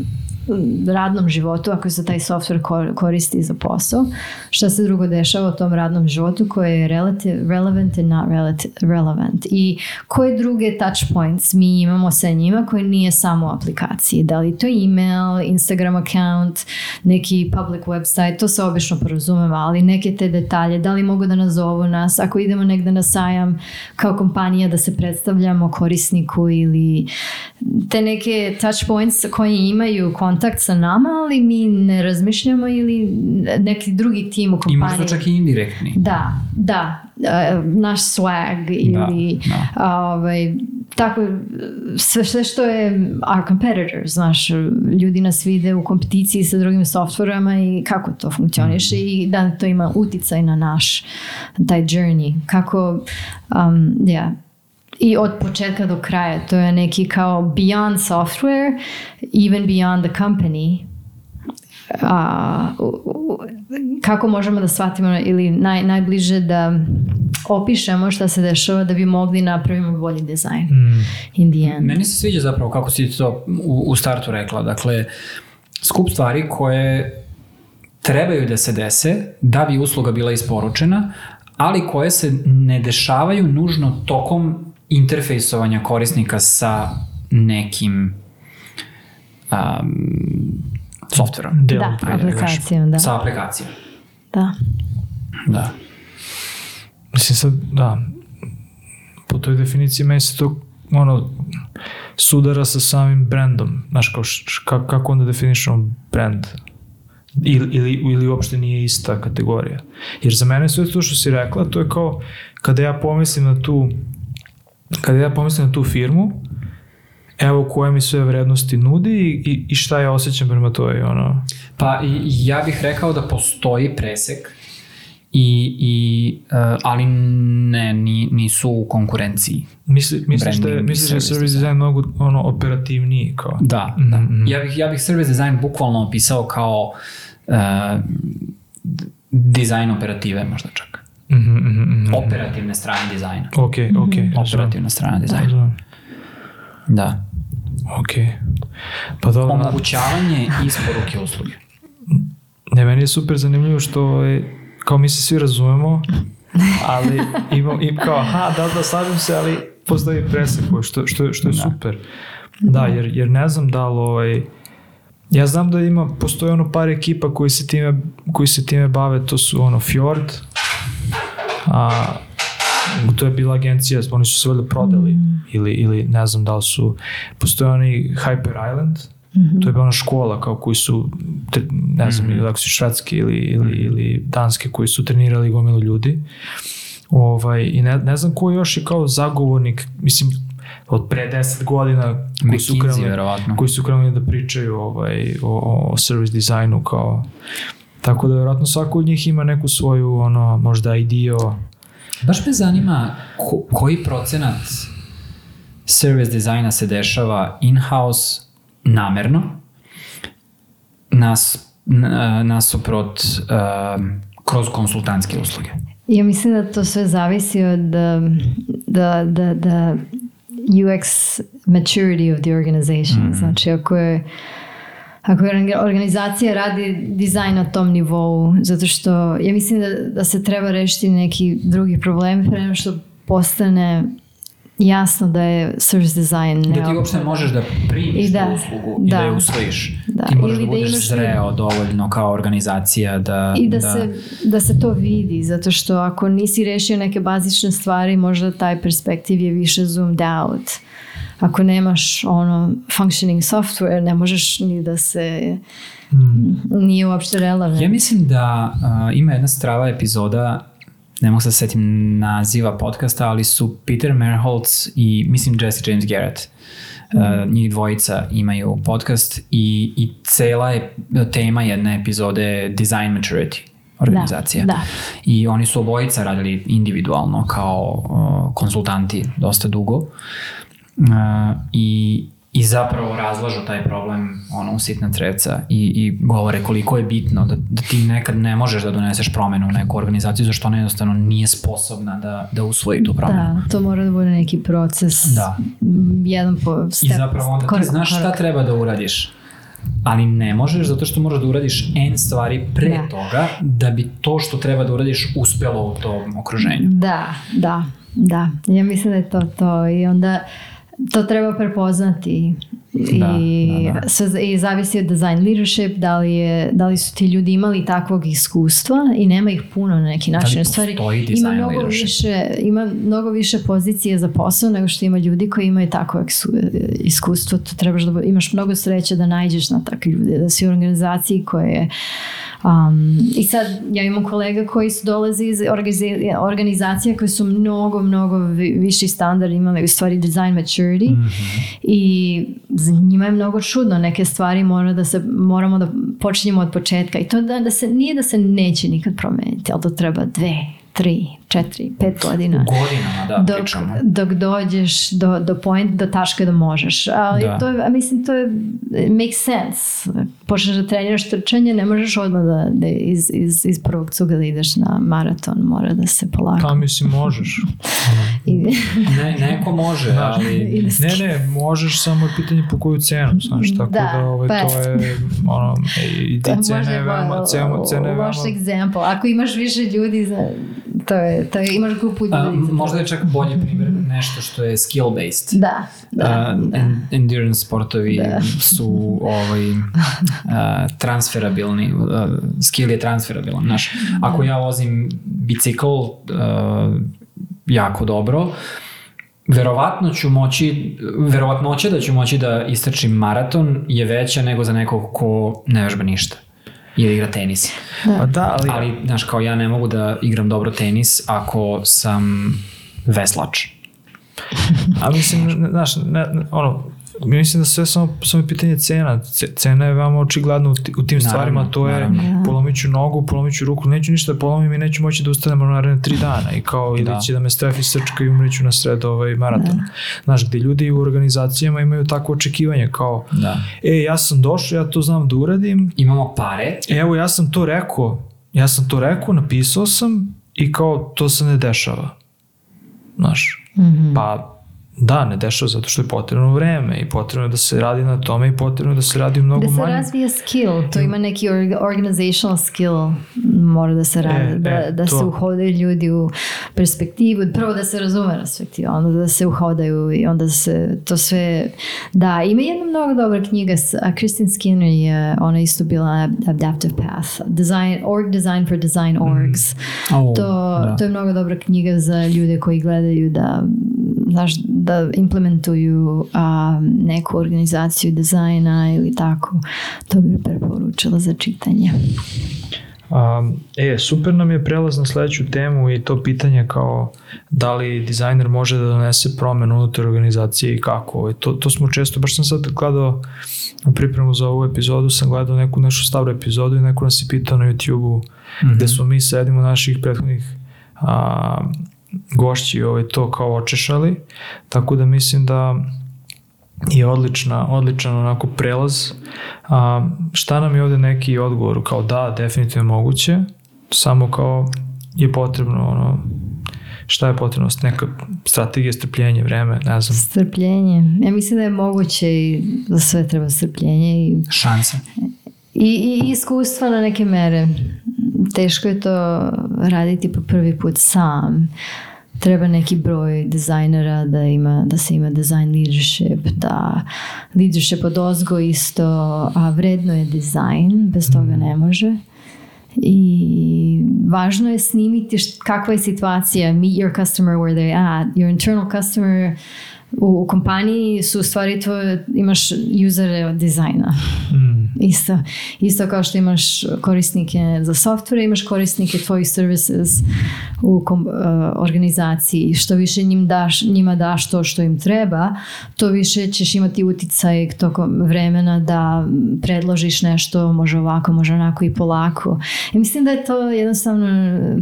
radnom životu ako se taj software ko- koristi za posao, šta se drugo dešava u tom radnom životu koje je relative, relevant and not relati- relevant? I koje druge touch points mi imamo sa njima koji nije samo u aplikaciji, da li to email, Instagram account, neki public website, to se obično porozumeva, ali neke te detalje, da li mogu da nazovu nas, ako idemo negde na sajam kao kompanija da se predstavljamo korisniku ili te neke touch points koji imaju kontakt sa nama, ali mi ne razmišljamo ili neki drugi tim u I kompaniji. možda čak i indirektni. Da, da, e, naš swag ili da. ovaj, tako sve, sve što je our competitors, znaš, ljudi nas vide u kompeticiji sa drugim softverama i kako to funkcioniše i da to ima uticaj na naš taj journey, kako um, ja, i od početka do kraja, to je neki kao beyond software, even beyond the company, a, u- u- kako možemo da shvatimo ili naj, najbliže da opišemo šta se dešava da bi mogli napravimo bolji dizajn Mm. in the end. Meni se sviđa zapravo kako si to u, u startu rekla. Dakle, skup stvari koje trebaju da se dese da bi usluga bila isporučena, ali koje se ne dešavaju nužno tokom interfejsovanja korisnika sa nekim um, softverom. Delom Da, pre- aplikacijom, da. Sa aplikacijom. da. Da. Mislim sad, da, po toj definiciji meni se to ono, sudara sa samim brandom. Znaš, kao, š, š- ka- kako onda definišemo brand? Ili, ili, ili uopšte nije ista kategorija. Jer za mene sve to što si rekla, to je kao kada ja pomislim na tu kada ja pomislim na tu firmu, evo koje mi sve vrednosti nudi i, i, i šta ja osjećam prema toj, ono, Pa ja bih rekao da postoji presek i, i uh, ali ne, ni, nisu u konkurenciji. Misli, misliš da misliš da je service design mnogo ono, operativniji kao? Da, da. mhm. Ja bih, ja bih service design bukvalno opisao kao uh, dizajn operative možda čak. Mhm. Operativne strane dizajna. Ok, ok. Operativna strana dizajna. Da. Ok. Pa dobro, Omogućavanje isporuke usluge. ne, meni je super zanimljivo što je, kao mi se svi razumemo, ali imam, im kao, aha, da, da, slažem se, ali postoji presek, što, što, što je Da. super. Da, jer, jer ne znam da li ovaj, ja znam da ima, postoji ono par ekipa koji se time, koji se time bave, to su ono Fjord, a to je bila agencija, oni su se valjda prodali ili, ili ne znam da li su, postoji oni Hyper Island, to je bila ona škola kao koji su, ne znam, ili ako su švedski ili, ili, ili danske koji su trenirali gomilu ljudi. Ovaj, I ne, ne znam ko još je kao zagovornik, mislim, od pre 10 godina koji su krenuli, verovatno. koji su krenuli da pričaju ovaj, o, o service dizajnu kao tako da vjerojatno svako od njih ima neku svoju ono možda ideo Baš me zanima ko, koji procenat service dizajna se dešava in-house namerno nas, na, nasuprot um, kroz konsultantske usluge. Ja mislim da to sve zavisi od um, da, da, da UX maturity of the organization. Znači ako je ako organizacija radi dizajn na tom nivou, zato što ja mislim da, da se treba rešiti neki drugi problemi pre nego što postane jasno da je service design Da ti neophodan. uopšte možeš da primiš da, tu uslugu i da, da. je usvojiš. Da, Ti moraš ili da da budeš imaš- zreo dovoljno kao organizacija da... I da, Se, da se to vidi, zato što ako nisi rešio neke bazične stvari, možda taj perspektiv je više zoomed out. Ako nemaš ono functioning software, ne možeš ni da se nije uopšte relevant. Ja mislim da uh, ima jedna strava epizoda ne mogu se setim naziva podcasta, ali su Peter Merholtz i mislim Jesse James Garrett. Uh, njih dvojica imaju podcast i, i cela je tema jedne epizode Design Maturity organizacija. Da, da. I oni su obojica radili individualno kao uh, konsultanti dosta dugo. Uh, I i zapravo razlažu taj problem ono, u sitna treca i, i govore koliko je bitno da, da ti nekad ne možeš da doneseš promenu u neku organizaciju zašto ona jednostavno nije sposobna da, da usvoji tu promenu. Da, to mora da bude neki proces. Da. Jedan po step. I zapravo onda ti znaš šta treba da uradiš ali ne možeš zato što moraš da uradiš n stvari pre da. toga da bi to što treba da uradiš uspelo u tom okruženju. Da, da, da. Ja mislim da je to to i onda to treba prepoznati da, i, da, da. Sve, i zavisi od design leadership da li, je, da li su ti ljudi imali takvog iskustva i nema ih puno na neki način. Da li stvari, ima mnogo leadership? više ima mnogo više pozicije za posao nego što ima ljudi koji imaju takvo iskustvo. To trebaš da imaš mnogo sreće da nađeš na takve ljude, da si u organizaciji koje je Um, I sad ja imam kolega koji su dolaze iz organizacija koje su mnogo, mnogo viši standard imali u stvari design maturity mm -hmm. i za njima je mnogo čudno neke stvari mora da se, moramo da počinjemo od početka i to da, da se, nije da se neće nikad promeniti, ali to treba dve, tri, četiri, pet godina. Godinama, da, dok, pričamo. Dok dođeš do, do point, do taške da možeš. Ali da. to je, mislim, to je, make sense. Počneš da treniraš trčanje, ne možeš odmah da, da iz, iz, iz prvog cuga da ideš na maraton, mora da se polako. Pa mislim, možeš. I, ne, neko može, ali... ne, ne, možeš samo je pitanje po koju cenu, znaš, tako da, da ovaj, pa, to je, ono, i ti cene je veoma, cene, je veoma... Loš example. Ako imaš više ljudi, za, to je, to je, imaš grupu ljudi. A, možda je čak bolji primjer nešto što je skill based. Da, da. Uh, da. endurance sportovi da. su ovaj, uh, transferabilni, uh, skill je transferabilan. Znaš, ako ja vozim bicikl uh, jako dobro, verovatno ću moći, verovatnoća da ću moći da istrčim maraton je veća nego za nekog ko ne vežba ništa ili igra tenis. Da. Pa da, ali... Ali, znaš, kao ja ne mogu da igram dobro tenis ako sam veslač. A mislim, znaš, ne, ono, mislim da sve samo, samo pitanje cena. Cena je veoma očigledna u, u tim naravno, stvarima, to je naravno. polomiću nogu, polomiću ruku, neću ništa da polomim i neću moći da ustanemo na naredne tri dana i kao ili da. će da me strefi srčka i umreću na sred ovaj maraton. Da. Znaš, gde ljudi u organizacijama imaju takvo očekivanje kao, da. e, ja sam došao, ja to znam da uradim. Imamo pare. Evo, ja sam to rekao, ja sam to rekao, napisao sam i kao to se ne dešava. Znaš, mm -hmm. pa Da, ne dešava zato što je potrebno vreme i potrebno je da se radi na tome i potrebno je da se radi mnogo manje. Da se manje. razvija skill, to ima neki organizational skill, mora da se radi, e, da, e, da se uhodaju ljudi u perspektivu, prvo da se razume perspektiva, onda da se uhodaju i onda se to sve, da, ima jedna mnogo dobra knjiga, a Christine Skinner je, ona isto bila Adaptive Path, design, org design for design orgs. Mm. Oh, to, da. to je mnogo dobra knjiga za ljude koji gledaju da znaš, da implementuju a, neku organizaciju dizajna ili tako, to bi preporučila za čitanje. Um, e, super nam je prelaz na sledeću temu i to pitanje kao da li dizajner može da donese promenu unutar organizacije i kako. E, to, to smo često, baš sam sad gledao u pripremu za ovu epizodu, sam gledao neku nešu staru epizodu i neko nas je pitao na YouTube-u mm -hmm. gde smo mi sedimo naših prethodnih a, gošći ovaj, to kao očešali, tako da mislim da je odlična, odličan onako prelaz. A, šta nam je ovde neki odgovor? Kao da, definitivno moguće, samo kao je potrebno ono, šta je potrebno, neka strategija, strpljenje, vreme, ne znam. Strpljenje. Ja mislim da je moguće i za sve treba strpljenje. I, Šansa. I, i iskustva na neke mere. Teško je to raditi po prvi put sam treba neki broj dizajnera da ima da se ima design leadership da leadership od ozgo isto a vredno je dizajn bez toga mhm. ne može i važno je snimiti kakva je situacija meet your customer where they at your internal customer u, u kompaniji su u stvari tvoje, imaš usere od dizajna. Mm. Isto, isto kao što imaš korisnike za software, imaš korisnike tvojih services u kom, uh, organizaciji. Što više njim daš, njima daš to što im treba, to više ćeš imati uticaj tokom vremena da predložiš nešto, može ovako, može onako i polako. I mislim da je to jednostavno,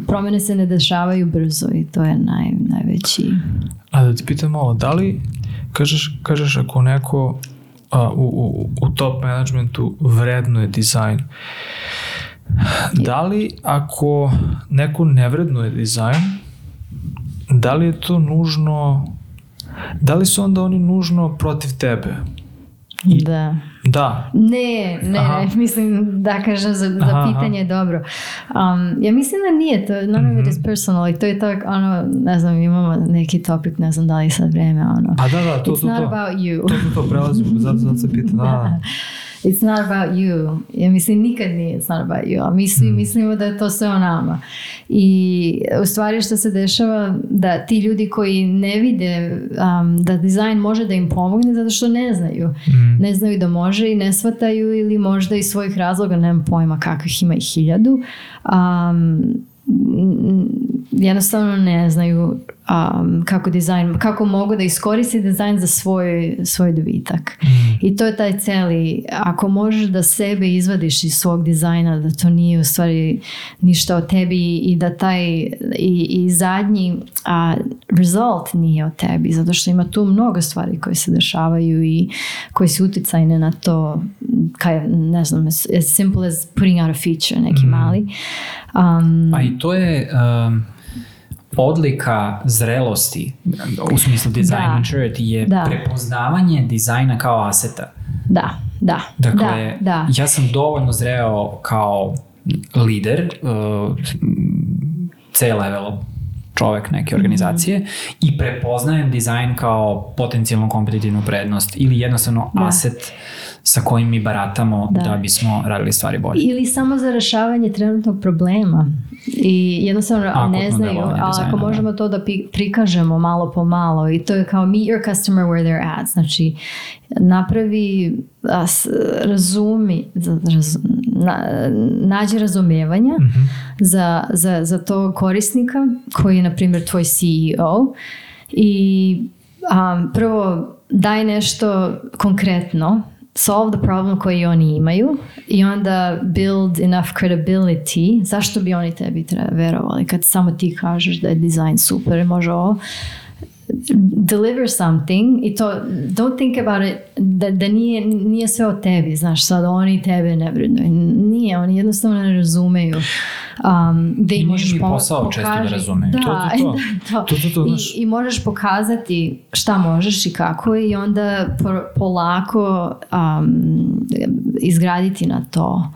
promene se ne dešavaju brzo i to je naj, najveći. A da ti pitam malo, da li, kažeš, kažeš ako neko a, u, u, u top managementu vrednuje dizajn, da li ako neko ne vrednuje dizajn, da li je to nužno, da li su onda oni nužno protiv tebe? I- Da. Da. Ne, ne, Aha. ne, mislim da kažem za, za Aha, pitanje je dobro. Um, ja mislim da nije, to, none of it Mhm. is personal i to je tak, ono, ne znam, imamo neki topic, ne znam da li sad vreme, ono. A da, da, to, It's to, not to. about you. To, to, to, prelazimo, zato, zato se pitam, da, da. It's not about you. Ja mislim, nikad nije it's not about you. A mi svi Mm. mislimo da je to sve o nama. I u stvari što se dešava da ti ljudi koji ne vide um, da dizajn može da im pomogne zato što ne znaju. Mm. Ne znaju da može i ne shvataju ili možda iz svojih razloga, nemam pojma kakvih ima i hiljadu. Um, jednostavno ne znaju um, kako dizajn, kako mogu da iskoristi dizajn za svoj, svoj dobitak. I to je taj celi, ako možeš da sebe izvadiš iz svog dizajna, da to nije u stvari ništa o tebi i da taj i, i zadnji a, result nije o tebi, zato što ima tu mnogo stvari koje se dešavaju i koje su uticajne na to kaj, ne znam, as, as simple as putting out a feature, neki mali. Um, A i to je um, odlika zrelosti u smislu design Da. maturity je Da. prepoznavanje dizajna kao aseta. da, da, Dakle, da, da. ja sam dovoljno zreo kao lider, uh, C-level čovek neke organizacije i prepoznajem dizajn kao potencijalnu kompetitivnu prednost ili jednostavno Da. aset sa kojim mi baratamo da, Da. bismo radili stvari bolje. Ili samo za rešavanje trenutnog problema. I jednostavno Akutno ne znaju, ali ako da. možemo to da prikažemo malo po malo i to je kao meet your customer where they're at. Znači, napravi, a, s- razumi, raz, na, nađi razumevanja za, za, za tog korisnika koji je, na primjer, tvoj CEO i um, prvo daj nešto konkretno solve the problem koji oni imaju i onda build enough credibility zašto bi oni tebi verovali kad samo ti kažeš da je dizajn super i može ovo deliver something i to don't think about it da, da nije, nije sve o tebi znaš sad oni tebe ne vrednuju nije oni jednostavno ne razumeju um, da im možeš po- posao često da pokaži- razumeju. da, To, to, to. to. To, to, to, I. I možeš pokazati šta možeš i kako i onda po- polako um, izgraditi na to.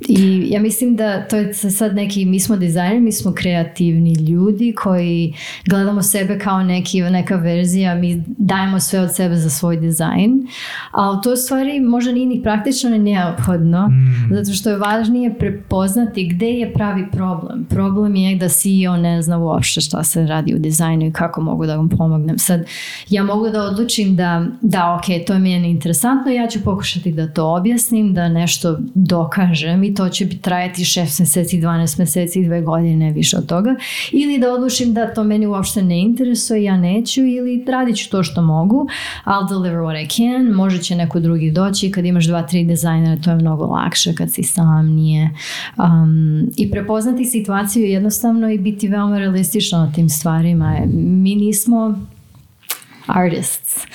I ja mislim da to je sad neki, mi smo dizajneri, mi smo kreativni ljudi koji gledamo sebe kao neki, neka verzija, mi dajemo sve od sebe za svoj dizajn, ali to stvari možda nije ni praktično ni neophodno, zato što je važnije prepoznati gde je pravi problem. Problem je da CEO ne zna uopšte šta se radi u dizajnu i kako mogu da vam pomognem. Sad, ja mogu da odlučim da, da ok, to je meni interesantno, ja ću pokušati da to objasnim, da nešto dokažem i to će trajati 6 meseci, 12 meseci, dve godine, više od toga. Ili da odlučim da to meni uopšte ne interesuje, ja neću ili radit ću to što mogu, I'll deliver what I can, možda će neko drugi doći, kad imaš dva, tri dizajnera to je mnogo lakše kad si sam, nije. Um, I prepoznati situaciju jednostavno i biti veoma realistično na tim stvarima. Mi nismo artists.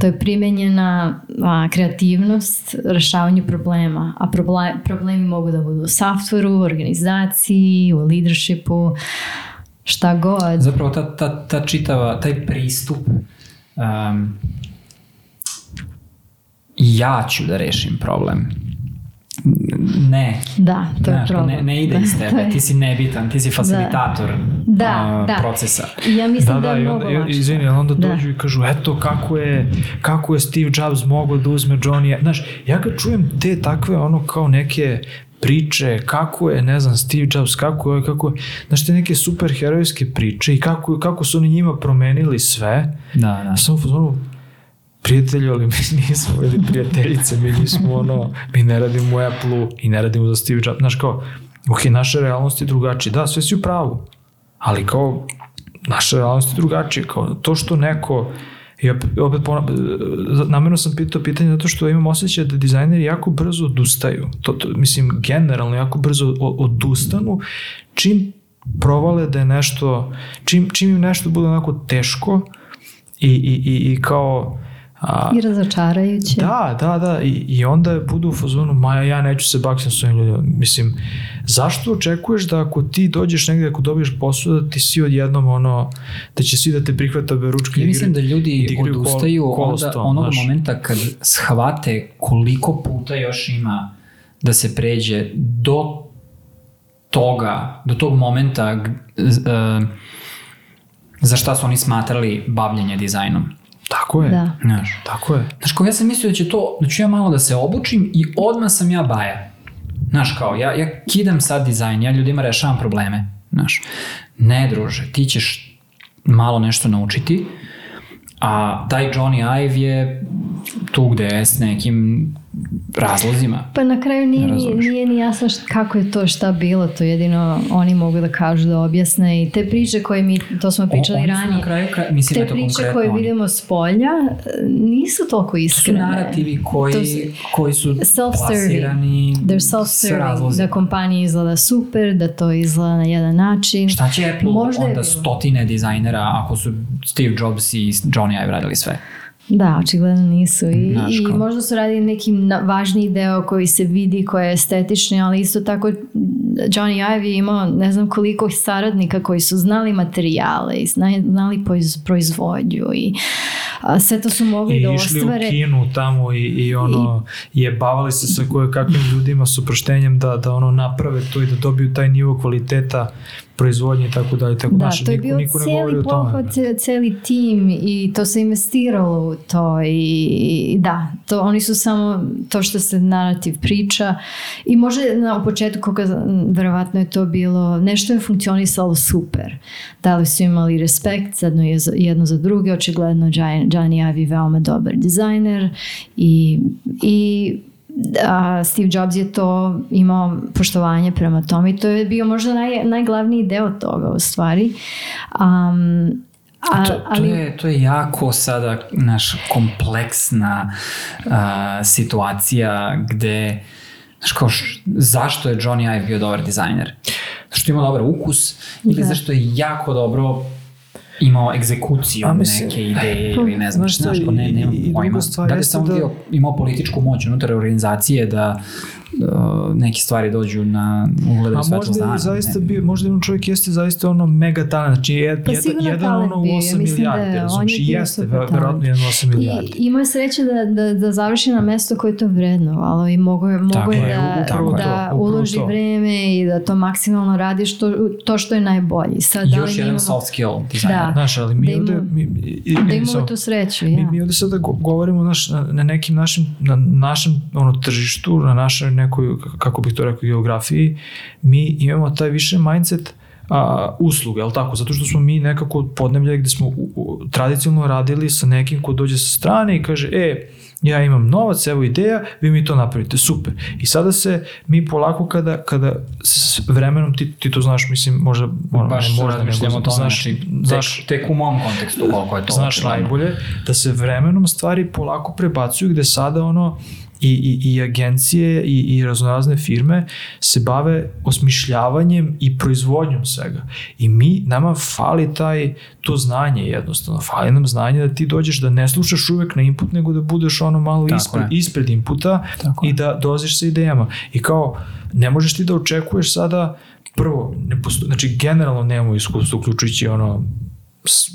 To je primenjena a, kreativnost rešavanju problema. A proble- problemi mogu da budu u softwareu, u organizaciji, u leadershipu, šta god. Zapravo ta, ta, ta čitava, taj pristup um, ja ću da rešim problem. Ne. Da, to je Znaš, problem. ne, ne ide iz Da, tebe, ti si nebitan, ti si facilitator Da, a, da. procesa. I ja mislim Da, da, da, je mnogo lakše. izvini, onda Da. dođu i kažu, eto, kako je, kako je Steve Jobs mogao da uzme Johnny, znaš, ja kad čujem te takve, ono, kao neke priče, kako je, ne znam, Steve Jobs, kako je, kako je, znaš te neke super herojske priče i kako, kako su oni njima promenili sve. Da, da. Samo prijatelju, ali mi nismo ili prijateljice, mi nismo ono, mi ne radimo u Apple-u i ne radimo za Steve Jobs. Znaš kao, ok, naša realnost je drugačija. Da, sve si u pravu, ali kao, naša realnost je drugačija. Kao, to što neko, i opet, opet ponab, namjerno sam pitao pitanje zato što imam osjećaj da dizajneri jako brzo odustaju. To, to, mislim, generalno jako brzo odustanu čim provale da je nešto, čim, čim im nešto bude onako teško i, i, i, i kao A, I razočarajuće. Da, da, da. I, i onda budu u fazonu, ma ja neću se baksim s ovim ljudima. Mislim, zašto očekuješ da ako ti dođeš negde, ako dobiješ posao, da ti svi odjednom ono, da će svi da te prihvata ručke ja mislim da ljudi da odustaju kol, onda, onog znaš. momenta kad shvate koliko puta još ima da se pređe do toga, do tog momenta uh, za šta su oni smatrali bavljenje dizajnom. Tako je. Da. Znaš, tako je. Znaš, kao ja sam mislio da će to, da ću ja malo da se obučim i odmah sam ja baja. Znaš, kao, ja, ja kidam sad dizajn, ja ljudima rešavam probleme. Znaš, ne druže, ti ćeš malo nešto naučiti, a taj Johnny Ive je tu gde je s nekim razlozima. Pa na kraju nije, nije, nije ni jasno šta, kako je to šta bilo, to jedino oni mogu da kažu da objasne i te priče koje mi, to smo pričali o, ranije, na kraju, mislim te da priče koje oni. vidimo s polja nisu toliko iskrene. To su narativi koji, su, koji su plasirani They're self-serving, da kompanija izgleda super, da to izgleda na jedan način. Šta će Apple Možda onda stotine dizajnera ako su Steve Jobs i Johnny Ive radili sve? Da, očigledno nisu. I, i možda su radili neki važniji deo koji se vidi, koji je estetični, ali isto tako Johnny Ive je imao ne znam koliko saradnika koji su znali materijale i znali proizvodnju i a, sve to su mogli I da ostvare. I išli u kinu tamo i, i ono I, jebavali se sa koje kakvim ljudima s oproštenjem da, da ono naprave to i da dobiju taj nivo kvaliteta proizvodnje i tako dalje. Tako da, naši, to je bio niko, niko cijeli pohod, cijeli tim i to se investiralo u to i da, to, oni su samo to što se narativ priča i može na početku koga verovatno je to bilo, nešto je funkcionisalo super. Da li su imali respekt jedno, jedno za druge, očigledno Gianni Avi veoma dobar dizajner i, i a Steve Jobs je to imao poštovanje prema tome i to je bio možda naj, najglavniji deo toga u stvari. Um, A, to, to, ali... je, to je jako sada naš kompleksna uh, situacija gde Znaš kao, š, zašto je Johnny Ive bio dobar dizajner? Zašto ima dobar ukus ili da. zašto je jako dobro imao egzekuciju A, mislim, neke ideje ili ne znam, znaš, ne, nemam pojma. Da li sam da... imao političku moć unutar organizacije da neke stvari dođu na ugledaju svetlo dana. Zaista bi, možda jedan čovjek jeste zaista ono mega talent, znači jed, pa jedan, jedan ono u 8 milijardi, da, znači jeste, verovatno jedan 8 milijardi. I imao je sreće da, da, da završi na mesto koje je to vredno, ali mogo je, mogo je da, tako da to, uloži to. vreme i da to maksimalno radi što, to što je najbolji. Sad, da Još jedan imamo, soft skill dizajner. Da, Znaš, ali mi da ovde... Mi, i, da imamo tu sreću, ja. Mi, mi ovde sada govorimo naš, na, na nekim našim, na našem ono, tržištu, na našoj nekoj, kako bih to rekao, geografiji, mi imamo taj više mindset a, usluge, je tako? Zato što smo mi nekako podneblje gde smo u, u, tradicionalno radili sa nekim ko dođe sa strane i kaže, e, ja imam novac, evo ideja, vi mi to napravite, super. I sada se mi polako kada, kada s vremenom, ti, ti to znaš, mislim, možda, ono, Baš ne, možda ne, to, znaš, znači, znaš, tek, tek u mom kontekstu koliko je to. Znaš najbolje, da se vremenom stvari polako prebacuju gde sada ono, i, i, i agencije i, i raznorazne firme se bave osmišljavanjem i proizvodnjom svega. I mi, nama fali taj, to znanje jednostavno, fali nam znanje da ti dođeš da ne slušaš uvek na input, nego da budeš ono malo Tako ispred, je. ispred inputa Tako i da doziš sa idejama. I kao, ne možeš ti da očekuješ sada, prvo, ne posto, znači generalno nemamo iskustvo, uključujući ono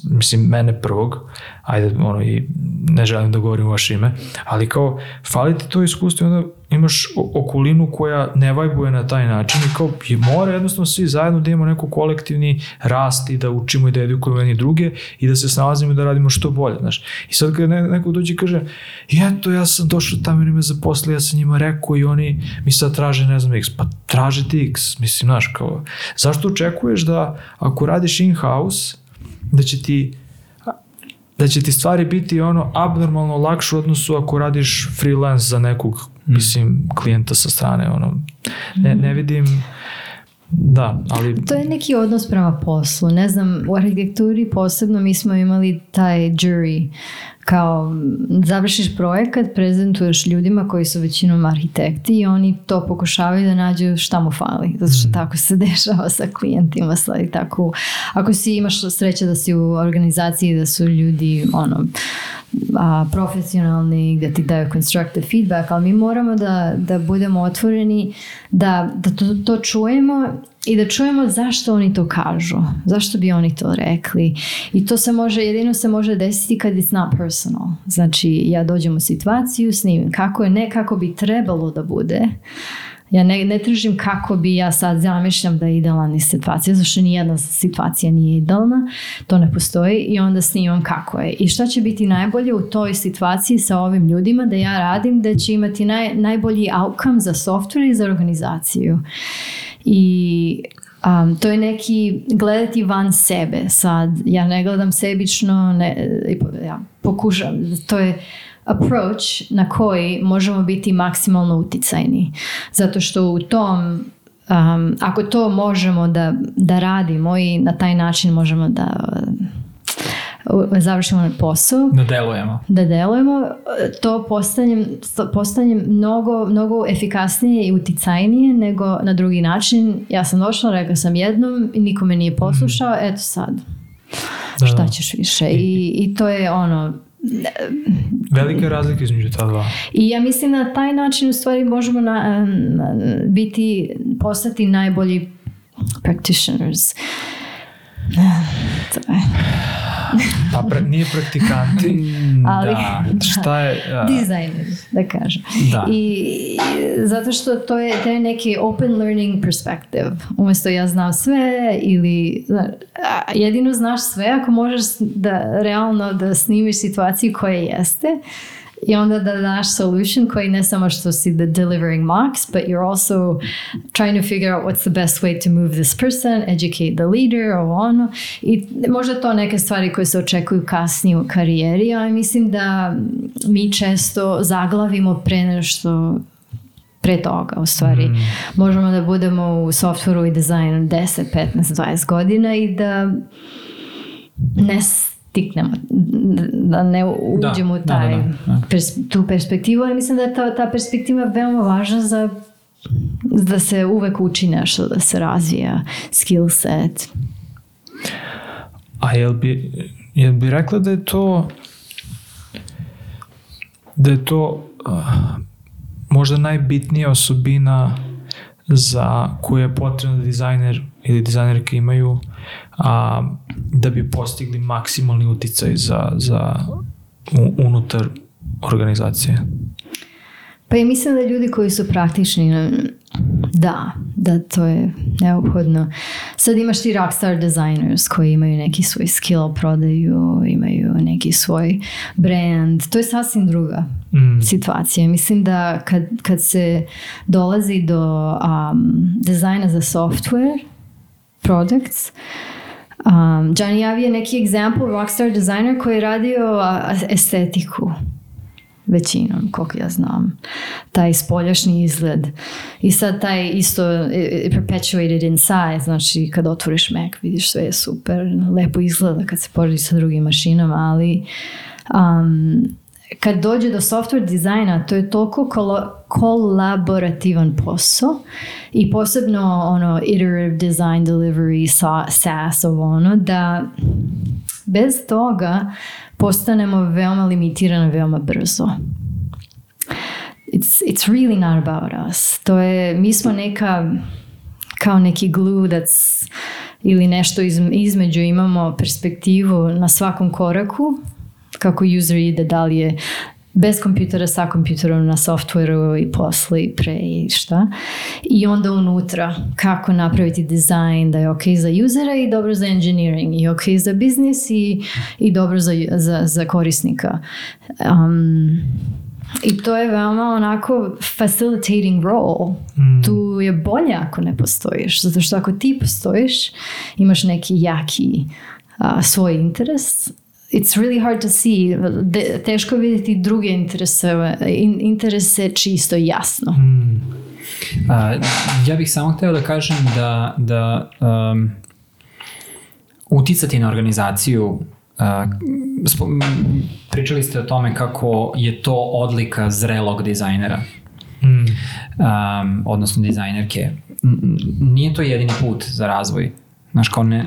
mislim, mene prvog, ajde, ono, i ne želim da govorim vaše ime, ali kao, fali ti to iskustvo i onda imaš o- okolinu koja ne vajbuje na taj način i kao, je mora jednostavno svi zajedno da imamo neko kolektivni rast i da učimo i da edukujemo jedni druge i da se snalazimo i da radimo što bolje, znaš. I sad kad ne, neko dođe i kaže, eto, ja sam došao tamo i me zaposlili, ja sam njima rekao i oni mi sad traže, ne znam, x, pa traže ti x, mislim, znaš, kao, zašto očekuješ da ako radiš in-house, da će ti da će ti stvari biti ono abnormalno lakše u odnosu ako radiš freelance za nekog mislim klijenta sa strane ono ne, ne vidim da, ali To je neki odnos prema poslu. Ne znam, u arhitekturi posebno mi smo imali taj jury kao završiš projekat, prezentuješ ljudima koji su većinom arhitekti i oni to pokušavaju da nađu šta mu fali. Zato što tako se dešava sa klijentima. Stvari, tako, ako si imaš sreće da si u organizaciji da su ljudi ono, a, profesionalni, gdje ti daju constructive feedback, ali mi moramo da, da budemo otvoreni, da, da to, to čujemo i da čujemo zašto oni to kažu, zašto bi oni to rekli. I to se može, jedino se može desiti kad it's not personal. Znači, ja dođem u situaciju, snimim kako je, ne kako bi trebalo da bude, ja ne, ne tražim kako bi ja sad zamišljam da je idealna situacija, zato što nijedna situacija nije idealna, to ne postoji i onda snimam kako je. I šta će biti najbolje u toj situaciji sa ovim ljudima da ja radim, da će imati naj, najbolji outcome za software i za organizaciju. I um, to je neki gledati van sebe sad. Ja ne gledam sebično, ne, ja pokušam, to je approach na koji možemo biti maksimalno uticajni. Zato što u tom um, ako to možemo da, da radimo i na taj način možemo da završimo posao, Da delujemo. da delujemo, to postane, postane mnogo, mnogo efikasnije i uticajnije nego na drugi način. Ja sam došla, rekla sam jednom i niko me nije poslušao, eto sad. Da, Šta da. ćeš više? I, I to je ono, velika razlika između ta dva i ja mislim na taj način u stvari možemo na, na- biti, postati najbolji practitioners. To je. Pa pra, nije praktikanti Ali, Da. šta je a, dizajner, da kažem. Da. I zato što to je taj neki open learning perspective. Umjesto ja znam sve ili jedino znaš sve ako možeš da realno da snimiš situaciju koja jeste i onda da daš solution koji ne samo što si the delivering marks, but you're also trying to figure out what's the best way to move this person, educate the leader, ovo ono. I možda to neke stvari koje se očekuju kasnije u karijeri, ali mislim da mi često zaglavimo pre nešto pre toga u stvari. Možemo da budemo u softwareu i dizajnu 10, 15, 20 godina i da ne stiknemo, da ne uđemo u da, taj, da, da. pers- tu perspektivu, ali mislim da je ta, ta perspektiva veoma važna za da se uvek uči nešto, da se razvija skill set. A jel bi, jel bi rekla da je to da je to uh, možda najbitnija osobina za koju je potrebno da dizajner ili dizajnerke imaju a, da bi postigli maksimalni uticaj za, za unutar organizacije. Pa i mislim da ljudi koji su praktični, da, da to je neophodno. Sad imaš ti rockstar designers koji imaju neki svoj skill, prodaju, imaju neki svoj brand. To je sasvim druga Mm. situacija. Mislim da kad, kad se dolazi do um, dizajna za software, products, um, Gianni Javi je neki example rockstar designer koji je radio estetiku većinom, koliko ja znam. Taj spoljašnji izgled. I sad taj isto perpetuated inside, znači kad otvoriš Mac vidiš sve je super, lepo izgleda kad se poredi sa drugim mašinama, ali um, kad dođe do software dizajna, to je toliko kolo- kolaborativan posao i posebno ono iterative design delivery, sa- SaaS, ovo ono, da bez toga postanemo veoma limitirani veoma brzo. It's, it's really not about us. To je, mi smo neka kao neki glue that's ili nešto iz, između imamo perspektivu na svakom koraku kako user ide, da li je bez kompjutera, sa kompjuterom, na softwareu i posle i pre i šta. I onda unutra kako napraviti dizajn da je ok za usera i dobro za engineering i ok za biznis i, i dobro za, za, za korisnika. Um, i to je veoma onako facilitating role. Mm. Tu je bolje ako ne postojiš. Zato što ako ti postojiš, imaš neki jaki a, svoj interes, it's really hard to see. De, teško je vidjeti druge interese, in, interese čisto i jasno. Mm. A, ja bih samo hteo da kažem da, da um, uticati na organizaciju uh, pričali ste o tome kako je to odlika zrelog dizajnera Mm. um, odnosno dizajnerke n- nije to jedini put za razvoj Znaš, kao ne,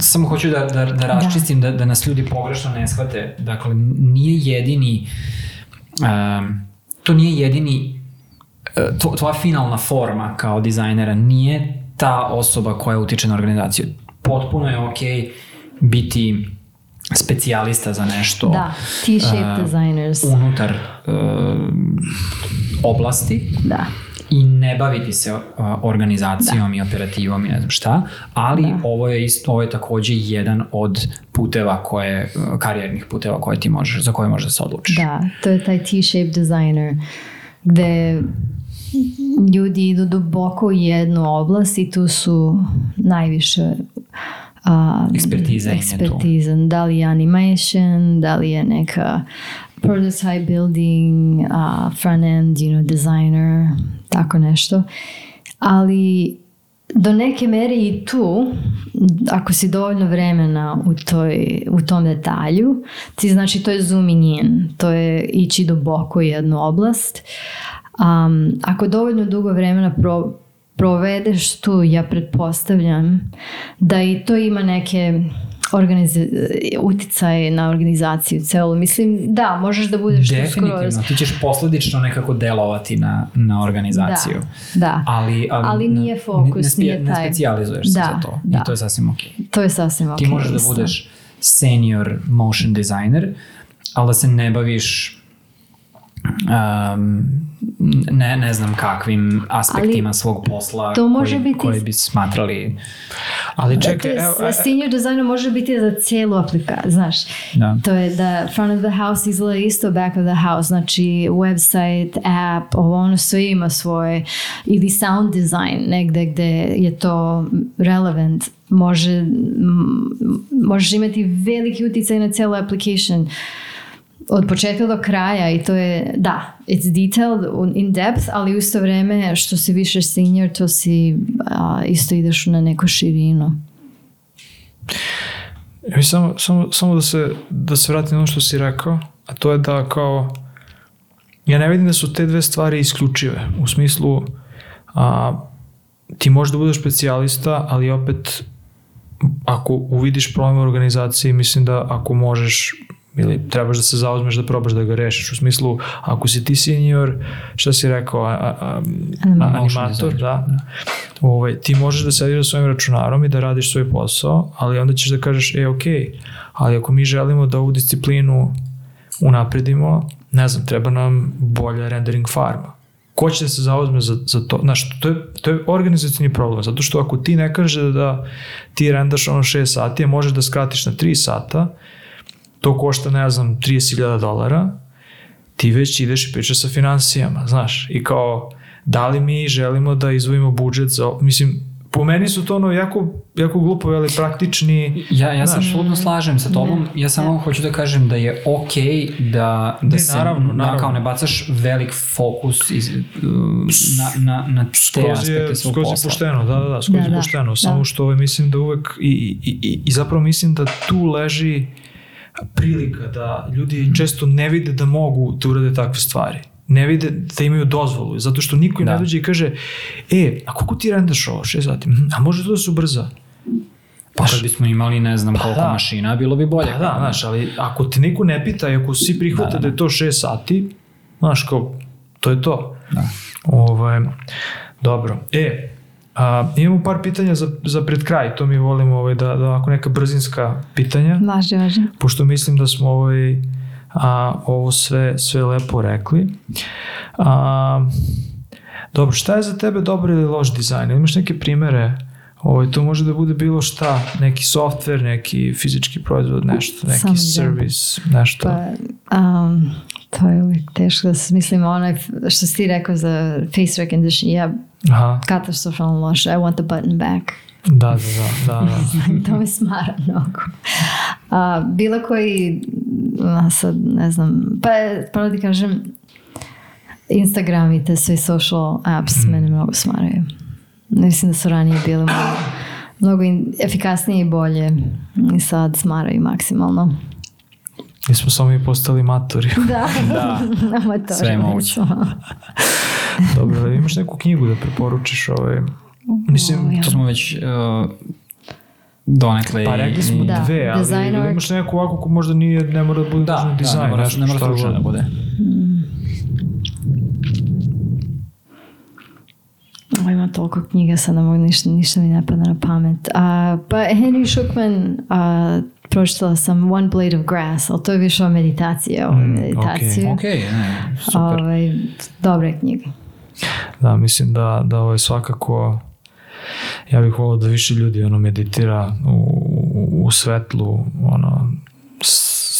samo hoću da, da, da raščistim, da. da, nas ljudi pogrešno ne shvate. Dakle, nije jedini, um, to nije jedini, uh, to, tvoja finalna forma kao dizajnera nije ta osoba koja utiče na organizaciju. Potpuno je okej okay biti specijalista za nešto. Da, T-shaped uh, designers. Unutar uh, oblasti Da. I ne baviti se organizacijom da. i operativom i ne znam šta, ali da. ovo je isto ovo je takođe jedan od puteva koje karijernih puteva koje ti možeš za koje možeš da se odlučiš. Da, to je taj T-shaped designer gde ljudi idu duboko u jednu oblast i tu su najviše a, ekspertiza, ekspertiza. Da li je animation, da li je neka prototype building, uh, front end, you know, designer, tako nešto. Ali do neke mere i tu, ako si dovoljno vremena u, toj, u tom detalju, ti znači to je zooming in, to je ići duboko u jednu oblast. Um, ako dovoljno dugo vremena pro, provedeš tu, ja pretpostavljam da i to ima neke organiz... uticaj na organizaciju celu. Mislim, da, možeš da budeš Definitivno, skroz... ti ćeš posledično nekako delovati na, na organizaciju. Da, da. Ali, ali, ali nije fokus, ne, ne, nije taj... Ne specijalizuješ se da, za to. Da. I to je sasvim ok. To je sasvim ok. Ti možeš da budeš senior motion designer, ali da se ne baviš um, ne, ne znam kakvim aspektima ali svog posla to može koji, biti... koji bi smatrali ali čekaj to je, evo, senior designer može biti za cijelu aplikaciju znaš. Da. to je da front of the house izgleda isto back of the house znači website, app ovo ono sve ima svoje. Ili sound design negde gde je to relevant. Može možeš imati veliki uticaj na cijelu application od početka do kraja i to je, da, it's detailed, in depth, ali u isto vreme što si više senior, to si a, isto ideš na neku širinu. Ja samo, samo, samo da se, da se vratim na ono što si rekao, a to je da kao, ja ne vidim da su te dve stvari isključive, u smislu, a, ti možeš da budeš specijalista, ali opet ako uvidiš problem u organizaciji, mislim da ako možeš ili trebaš da se zauzmeš da probaš da ga rešiš u smislu ako si ti senior šta si rekao a, a, a, animator. da, da. Ovaj, ti možeš da sediš sa svojim računarom i da radiš svoj posao ali onda ćeš da kažeš e ok ali ako mi želimo da ovu disciplinu unapredimo ne znam treba nam bolja rendering farma. Ko će da se zauzme za, za to? Znaš to je, to je organizacijni problem zato što ako ti ne kaže da ti rendaš ono 6 sati a možeš da skratiš na 3 sata to košta, ne znam, 30.000 dolara, ti već ideš i pričaš sa financijama, znaš, i kao, da li mi želimo da izvojimo budžet za, mislim, po meni su to ono jako, jako glupo, ali praktični... Ja, ja se apsolutno slažem sa tobom, ne, ja samo hoću da kažem da je okej okay da, da ne, se naravno, naravno. kao ne bacaš velik fokus iz, na, na, na te skroz aspekte je, svog skroz posla. je pošteno, da, da, da, skroz da, je pošteno, da, samo da. što ovaj, mislim da uvek i, i, i, i zapravo mislim da tu leži prilika da ljudi često ne vide da mogu da urade takve stvari. Ne vide da imaju dozvolu, zato što niko im da. ne dođe i kaže e, a koliko ti rendaš ovo, šest sati? A može to da se ubrza? Pa kad bismo imali ne znam pa koliko da. mašina, bilo bi bolje. Pa da, znaš, ali ako te niko ne pita i ako svi prihvate da, da, da. da je to 6 sati, znaš, kao, to je to. Da. Ovaj, dobro. E, A, imamo par pitanja za, za pred kraj, to mi volimo ovaj, da, da ako neka brzinska pitanja, Važi, važi. pošto mislim da smo ovaj, a, ovo sve, sve lepo rekli. A, dobro, šta je za tebe dobar ili loš dizajn? Imaš neke primere? Ovaj, to može da bude bilo šta, neki software, neki fizički proizvod, nešto, neki Samo servis, nešto. Pa, um, to je uvijek teško da se mislim onaj što si ti rekao za face recognition, ja Aha, katastrofalno loše, I want the button back. da, da, da, da, da. to me smara mnogo. A, bilo koji, a, sad ne znam, pa pravo ti kažem, Instagram i te sve social apps mene mnogo smaraju. Mislim da su ranije bile mnogo, mnogo in- efikasnije i bolje i sad smaraju maksimalno. Mi smo samo mi postali matori. Da, Da, amatori sve je moguće. Dobro, da imaš neku knjigu da preporučiš ovaj... Mislim, to smo već uh, donekle... pa rekli smo i- Da, dve, ali design ili art. imaš neku ovako ko možda nije, ne mora da bude Da, nužno da, dizajn, ne mora, ne mora god. da bude. Ovo ima toliko knjiga, sad ne mogu ništa, ništa mi ne pada na pamet. A, pa Henry Shukman, a, pročitala sam One Blade of Grass, ali to je više o meditaciji, ovo je Mm, meditacija. Ok, ne, super. Ovaj, dobra je knjiga. Da, mislim da, da ovo je svakako ja bih volio da više ljudi ono meditira u, u, u svetlu ono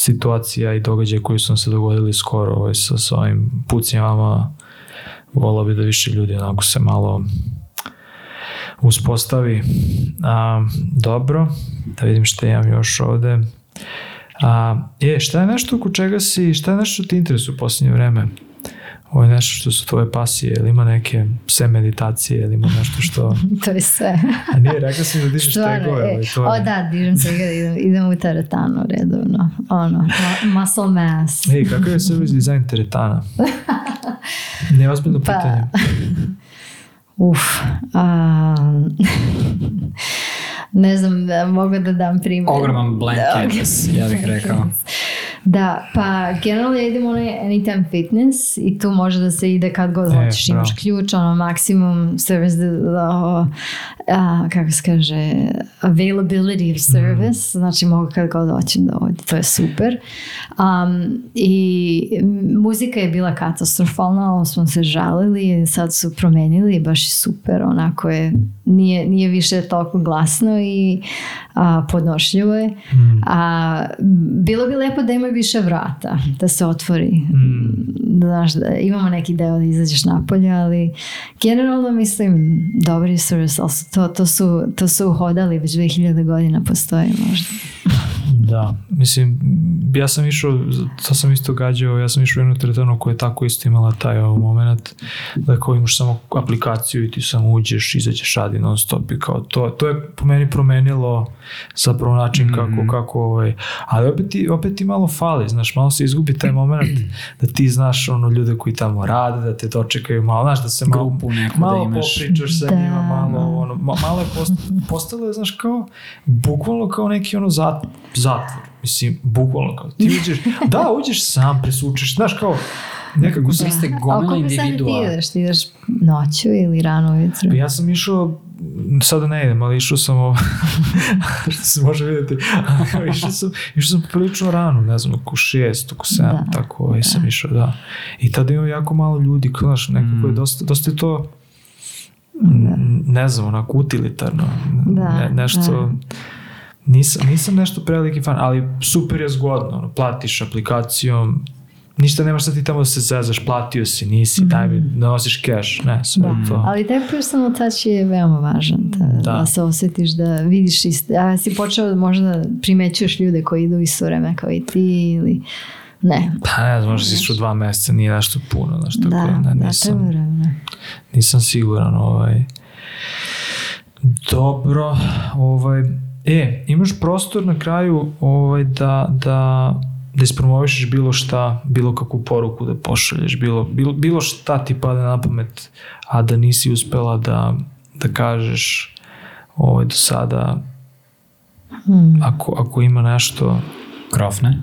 situacija i događaja koji su nam se dogodili skoro ovaj, sa, sa ovim pucnjavama volao bi da više ljudi onako se malo uspostavi. A, dobro da vidim šta imam još ovde. A, je, šta je nešto oko čega si šta je nešto što ti interesuje u posljednje vreme ovo je nešto što su tvoje pasije, ili ima neke pse meditacije, ili ima nešto što... to je sve. A nije, rekao sam da dižeš Stvarno, tegove, e, ovaj, to o je... da, dižem se kad idem, idem u teretanu redovno. Ono, mu- muscle mass. Ej, kakav je service dizajn teretana? Neozbiljno Pa, pitanje. Uf. A, ne znam, da mogu da dam primjer. Ogroman blank canvas, ja bih rekao. Da, pa generalno ja idem onaj Anytime Fitness i tu može da se ide kad god E, hoćeš. Imaš bravo. ključ, ono maksimum service, da, da, a, kako se kaže, availability of service, znači mogu kad god hoćem da ovdje, to je super. Um, I muzika je bila katastrofalna, ali smo se žalili, sad su promenili, baš je super, onako je, nije, nije više toliko glasno i a, podnošljivo je. A, bilo bi lepo da ima više vrata, da se otvori. Da, znaš, da imamo neki deo da izađeš napolje, ali generalno mislim ali su to, to, su, to su uhodali već 2000 godina postoji možda. Da, mislim, ja sam išao, to sam isto gađao, ja sam išao u jednu teretanu koja je tako isto imala taj ovaj moment, da kao imaš samo aplikaciju i ti samo uđeš, izađeš radi non stop i kao to, to je po meni promenilo zapravo način kako, kako ovaj, ali opet ti, opet ti malo fali, znaš, malo se izgubi taj moment da ti znaš ono ljude koji tamo rade, da te dočekaju malo, znaš, da se malo, Grupu neku malo da imaš. popričaš sa Da. njima, malo, ono, ma, malo je post, postalo je, znaš, kao, bukvalno kao neki ono zat, zatvor, mislim, bukvalno kao, ti uđeš, da, uđeš sam, presučeš, znaš, kao, nekako sam, Vi ste A gomila koliko sati ti individua. ideš? Ti ideš noću ili rano ujutro? Pa ja sam išao, sada ne idem, ali išao sam ovo, što se može vidjeti, išao sam, išao sam prilično rano, ne znam, oko šest, oko sedam, Da. tako ovaj, sam išao, da. I tada ima jako malo ljudi, kao, znaš, nekako je dosta, dosta je to, n- ne znam, onako utilitarno, Da, ne, nešto, nisam, nisam nešto preveliki fan, ali super je zgodno, ono, platiš aplikacijom, ništa nemaš sad ti tamo da se zezaš, platio si, nisi, daj mi, da nosiš cash, ne, sve Da, to. ali taj personal touch je veoma važan, da, Da. da. se osjetiš, da vidiš, ist, a si počeo možda primećuješ ljude koji idu isto vreme kao i ti ili ne. Pa ne znam, možda si išao dva meseca, nije nešto puno, znaš, tako Da, da, ne, da, nisam, vremena. nisam siguran, ovaj. Dobro, ovaj, e, imaš prostor na kraju, ovaj, da, da, da ispromovišeš bilo šta, bilo kakvu poruku da pošalješ, bilo, bilo, bilo šta ti pada na pamet, a da nisi uspela da, da kažeš ovaj, do sada, Hmm. ako, ako ima nešto, Krofne.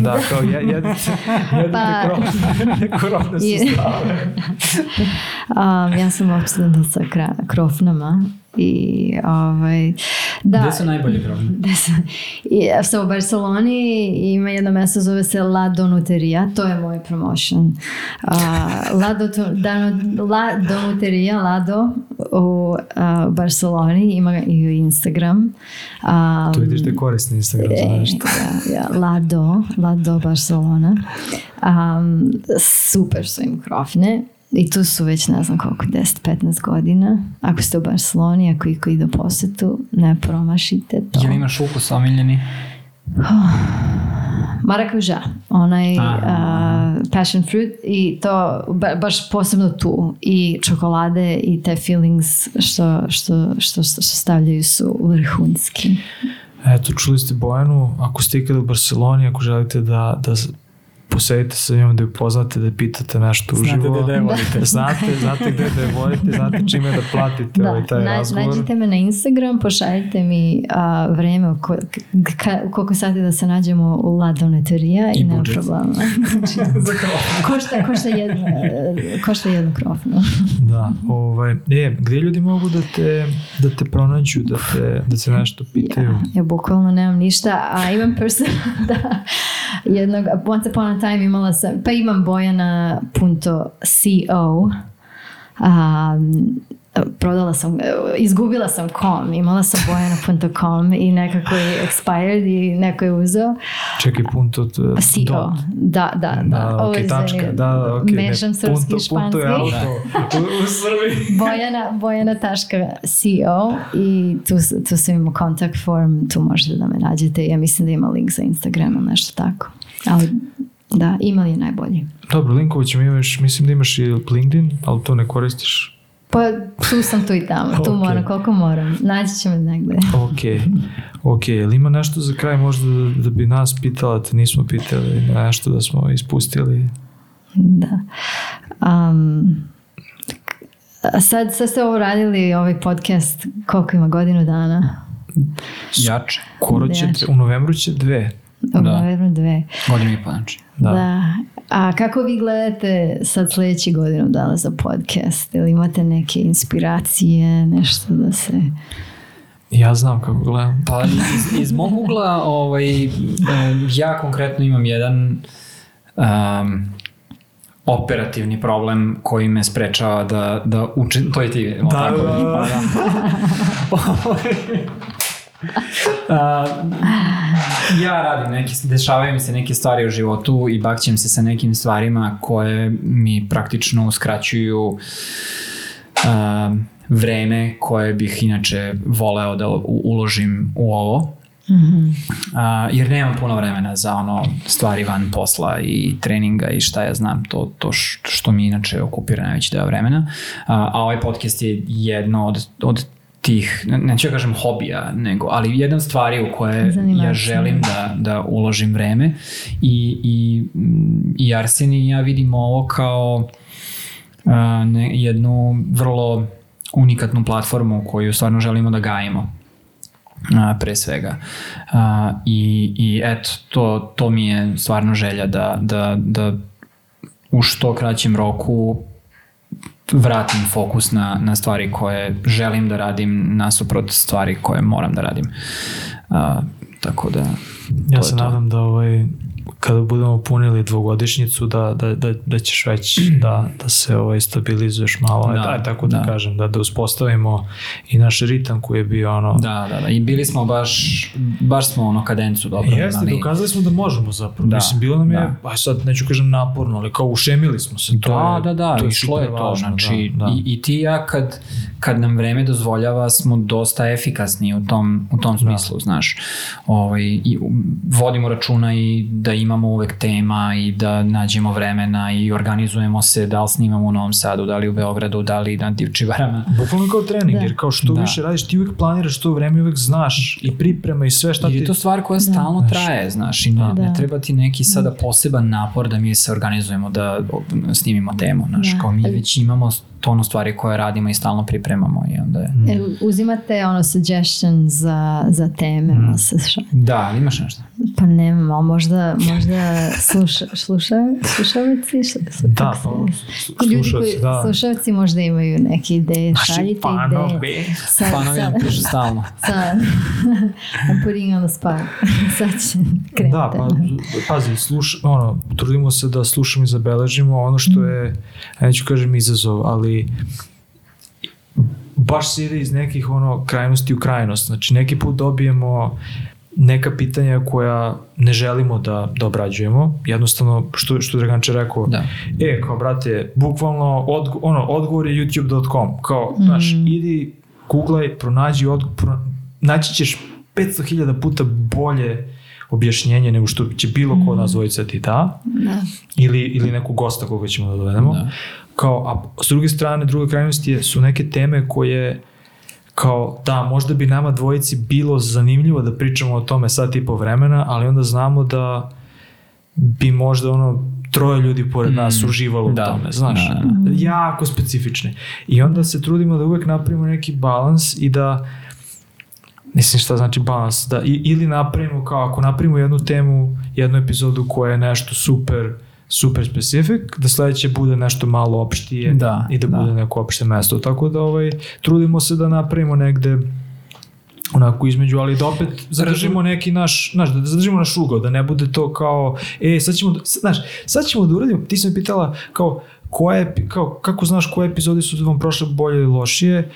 Da, kao je, jedite, jedite Pa- krofne, krofne Je- sustave. um, ja sam obsedna sa krofnama i ovaj, da, Gde su najbolje krofne? Da sam, i, u Barceloni ima jedno mesto zove se La Donuteria, to je moj promotion. Uh, La, do, Dano- La Donuteria, Lado u uh, Barceloni, ima i u Instagram. Um, Tu vidiš da je korisni Instagram za E, nešto. ja, ja, Lado, Lado Barcelona. Um, super su im krofne. I tu su već ne znam koliko, 10-15 godina. Ako ste u Barceloni, ako iko ide u posetu, ne promašite to. Jel imaš ukus omiljeni? Marakuža, onaj Aha. uh, passion fruit i to ba- baš posebno tu i čokolade i te feelings što, što, što, što stavljaju su vrhunski. Eto, čuli ste Bojanu, ako ste ikada u Barceloni, ako želite da, da posedite sa njom, da ju poznate, da pitate nešto Znate uživo. gde da je volite. Znate, znate gde da je volite, znate čime da platite Da, ovaj taj na, razgovor. nađite me na Instagram, pošaljite mi a, vreme ko, ka, koliko sati da se nađemo u La Doneterija i, I nema problema. Znači, košta, košta, jedno, košta jednu krofnu. Da, ovaj, e, gdje ljudi mogu da te, da te pronađu, da te, da te nešto pitaju? Ja, ja bukvalno nemam ništa, a imam person da jednog, once upon a time imala sam, pa imam bojana.co um, prodala sam, izgubila sam com, imala sam bojana.com i nekako je expired i neko je uzeo. Čekaj, punto uh, CO, dot. da, da, da. Da, Ovo ok, je tačka, da, da, ok. Mešam srpski i punto, punto je španski. auto u, u Srbiji. Bojana, bojana.co i tu, tu sam imao kontakt form, tu možete da me nađete. Ja mislim da ima link za Instagram ili nešto tako. Ali da, email je najbolji. Dobro, linkovat ćemo imaš, mislim da imaš i LinkedIn, ali to ne koristiš. Pa tu sam tu i tamo, tu Ok. moram koliko moram. Naći ćemo negde. Ok, ok. Ili ima nešto za kraj možda da, da bi nas pitala, te nismo pitali, nešto da smo ispustili? Da. Um, sad, sad ste ovo radili, ovaj podcast, koliko ima godinu dana? Jače. Skoro će, u novembru će dve. U Da. novembru dve. Godinu i po znači. Da. Da. A kako vi gledate sad sljedeći godinu dana za podcast? Ili imate neke inspiracije, nešto da se... Ja znam kako gledam. Pa iz, iz mog ugla ovaj, ja konkretno imam jedan um, operativni problem koji me sprečava da, da učim, to je ti, Da, tako? da, da. Pa A, ja radim neki, dešavaju mi se neke stvari u životu i bakćem se sa nekim stvarima koje mi praktično uskraćuju a, vreme koje bih inače voleo da uložim u ovo. A, jer nemam puno vremena za ono stvari van posla i treninga i šta ja znam, to, to što mi inače okupira najveći deo vremena. A, a ovaj podcast je jedno od, od tih, ne- neću ja kažem hobija, nego, ali jedna stvari u koje Zanimacija. ja želim da, da uložim vreme i, i, mm, i Arsen i ja vidimo ovo kao a, ne, jednu vrlo unikatnu platformu koju stvarno želimo da gajimo a, pre svega. A, i, I eto, to, to mi je stvarno želja da, da, da u što kraćem roku vratim fokus na, na stvari koje želim da radim nasuprot stvari koje moram da radim. A, tako da... Ja se nadam da ovaj, kada budemo punili dvogodišnjicu da, da, da, da ćeš već da, da se ovaj, stabilizuješ malo, Da, da, tako da, da. kažem, da, da uspostavimo i naš ritam koji je bio ono... Da, da, da. I bili smo baš, baš smo ono kadencu dobro Jeste, imali. dokazali smo da možemo zapravo. Da, Mislim, bilo nam je, da. aj sad neću kažem naporno, ali kao ušemili smo se. To Da, je, da, da, to je išlo je to, važno, znači da, da. I, i ti i ja kad, kad nam vreme dozvoljava smo dosta efikasni u tom, u tom smislu, znaš, ovaj, i vodimo računa i da imamo uvek tema i da nađemo vremena i organizujemo se da li snimamo u Novom Sadu, da li u Beogradu, da li na Divčibarama. Bukvalno kao trening, Da. jer kao što Da. više radiš, ti uvek planiraš to vreme, uvek znaš i priprema i sve šta Jer ti... je to stvar koja stalno traje, znaš, i ne, ne Da. treba ti neki sada poseban napor da mi se organizujemo da snimimo temu, znaš, Da. kao mi već imamo tono stvari koje radimo i stalno pripremamo i onda je... E, uzimate ono suggestion za, za teme, mm. se. Da, imaš nešto? Pa nemam, ali možda, možda sluša, sluša, slušalci, Da, pa, Ljudi koji, da. slušalci možda imaju neke ideje, Naši šaljite fanovi. ideje. Sa, Fanovi nam pišu stalno. sa, I'm putting on the spot. Sad će krenuti. Da, pa pazi, sluš, ono, trudimo se da slušamo i zabeležimo ono što je, ja neću kažem izazov, ali baš se ide iz nekih ono krajnosti u krajnost. Znači neki put dobijemo neka pitanja koja ne želimo da, da obrađujemo. Jednostavno, što, što Draganče rekao, Da. e, kao brate, bukvalno odgo, ono, odgovor je youtube.com. Kao, znaš, idi, googlaj, pronađi, odgo, pro, naći ćeš 500.000 puta bolje objašnjenje nego što će bilo ko od nas dvojica ti da, Da. ili, ili neku gosta koga ćemo da dovedemo. Da. Kao, a s druge strane, druga krajnost je, su neke teme koje kao, da, možda bi nama dvojici bilo zanimljivo da pričamo o tome sad i po vremena, ali onda znamo da bi možda ono troje ljudi pored Mm, nas uživalo da, u tome, znaš, da, da. jako specifične. I onda se trudimo da uvek napravimo neki balans i da Mislim šta znači balans, da ili napravimo kao ako napravimo jednu temu, jednu epizodu koja je nešto super super specific, da sledeće bude nešto malo opštije Da, i da, da. bude neko opšte mesto. Tako da ovaj, trudimo se da napravimo negde onako između, ali da opet zadržimo neki naš, znaš, da zadržimo naš ugao, da ne bude to kao, e, sad ćemo, da- znaš, sad ćemo da uradimo, ti si me pitala kao, koje, kao, kako znaš koje epizode su vam prošle bolje ili lošije,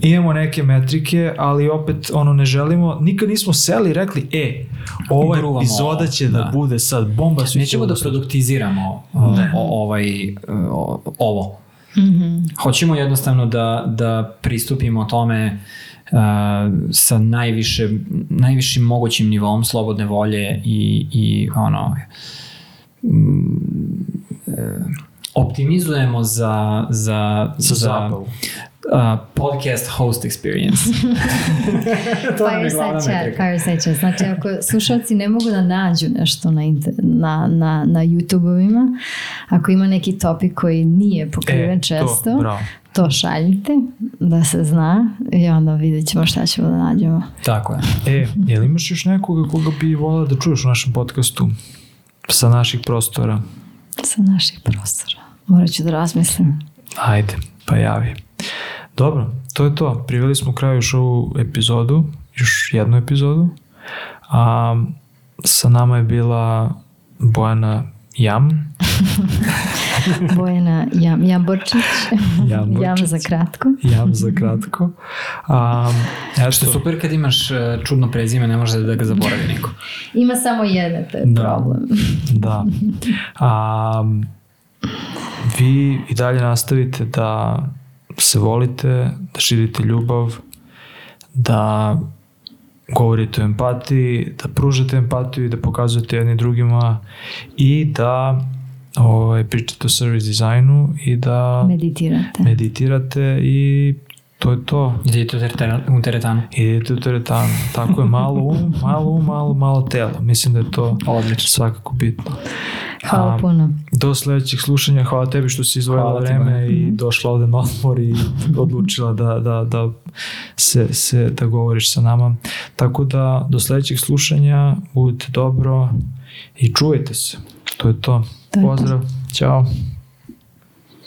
imamo neke metrike, ali opet ono ne želimo, nikad nismo seli i rekli, e, ova Gruvamo epizoda će da, da. bude sad bomba, svi će Nećemo da slušati. produktiziramo o, o, ovaj, o, ovo. Hoćemo jednostavno da, da pristupimo tome uh, sa najviše, najvišim mogućim nivom slobodne volje i, i ono mm, e, optimizujemo za, za, Za zabavu. Uh, podcast host experience. to nam je glavna metrika. Znači, ako slušalci ne mogu da nađu nešto na, na, na, na YouTube-ovima, ako ima neki topik koji nije pokriven E, često, to, to šaljite da se zna i onda vidjet ćemo šta ćemo da nađemo. Tako je. E, jel imaš još nekoga koga bi volao da čuješ u našem podcastu sa naših prostora? Sa naših prostora. Morat ću da razmislim. Ajde, pa javi. Dobro, to je to. Priveli smo kraju još ovu epizodu, još jednu epizodu. A, sa nama je bila Bojana Jam. Bojana Jam, Jamborčić. Jamborčić. Jam za kratko. Jam za kratko. A, ja Što je super kad imaš e, čudno prezime, ne može da ga zaboravi niko. Ima samo jedne, to je Da. problem. Da. A, vi i dalje nastavite da se volite, da širite ljubav, da govorite o empatiji, da pružate empatiju i da pokazujete jedni drugima i da ovaj, pričate o service dizajnu i da Meditirate. meditirate i to je to. Idete u teretanu- u teretanu. Idete u teretanu. Tako je malo um, malo um, malo, malo telo. Mislim da je to Odlično. svakako bitno. Hvala A, puno. Do sledećeg slušanja, hvala tebi što si ti, vreme i došla ovde na odmor i odlučila da, da, da se, se da govoriš sa nama. Tako da do sledećeg slušanja budite dobro i čuvajte se. To je to. To je to. Pozdrav. Ćao.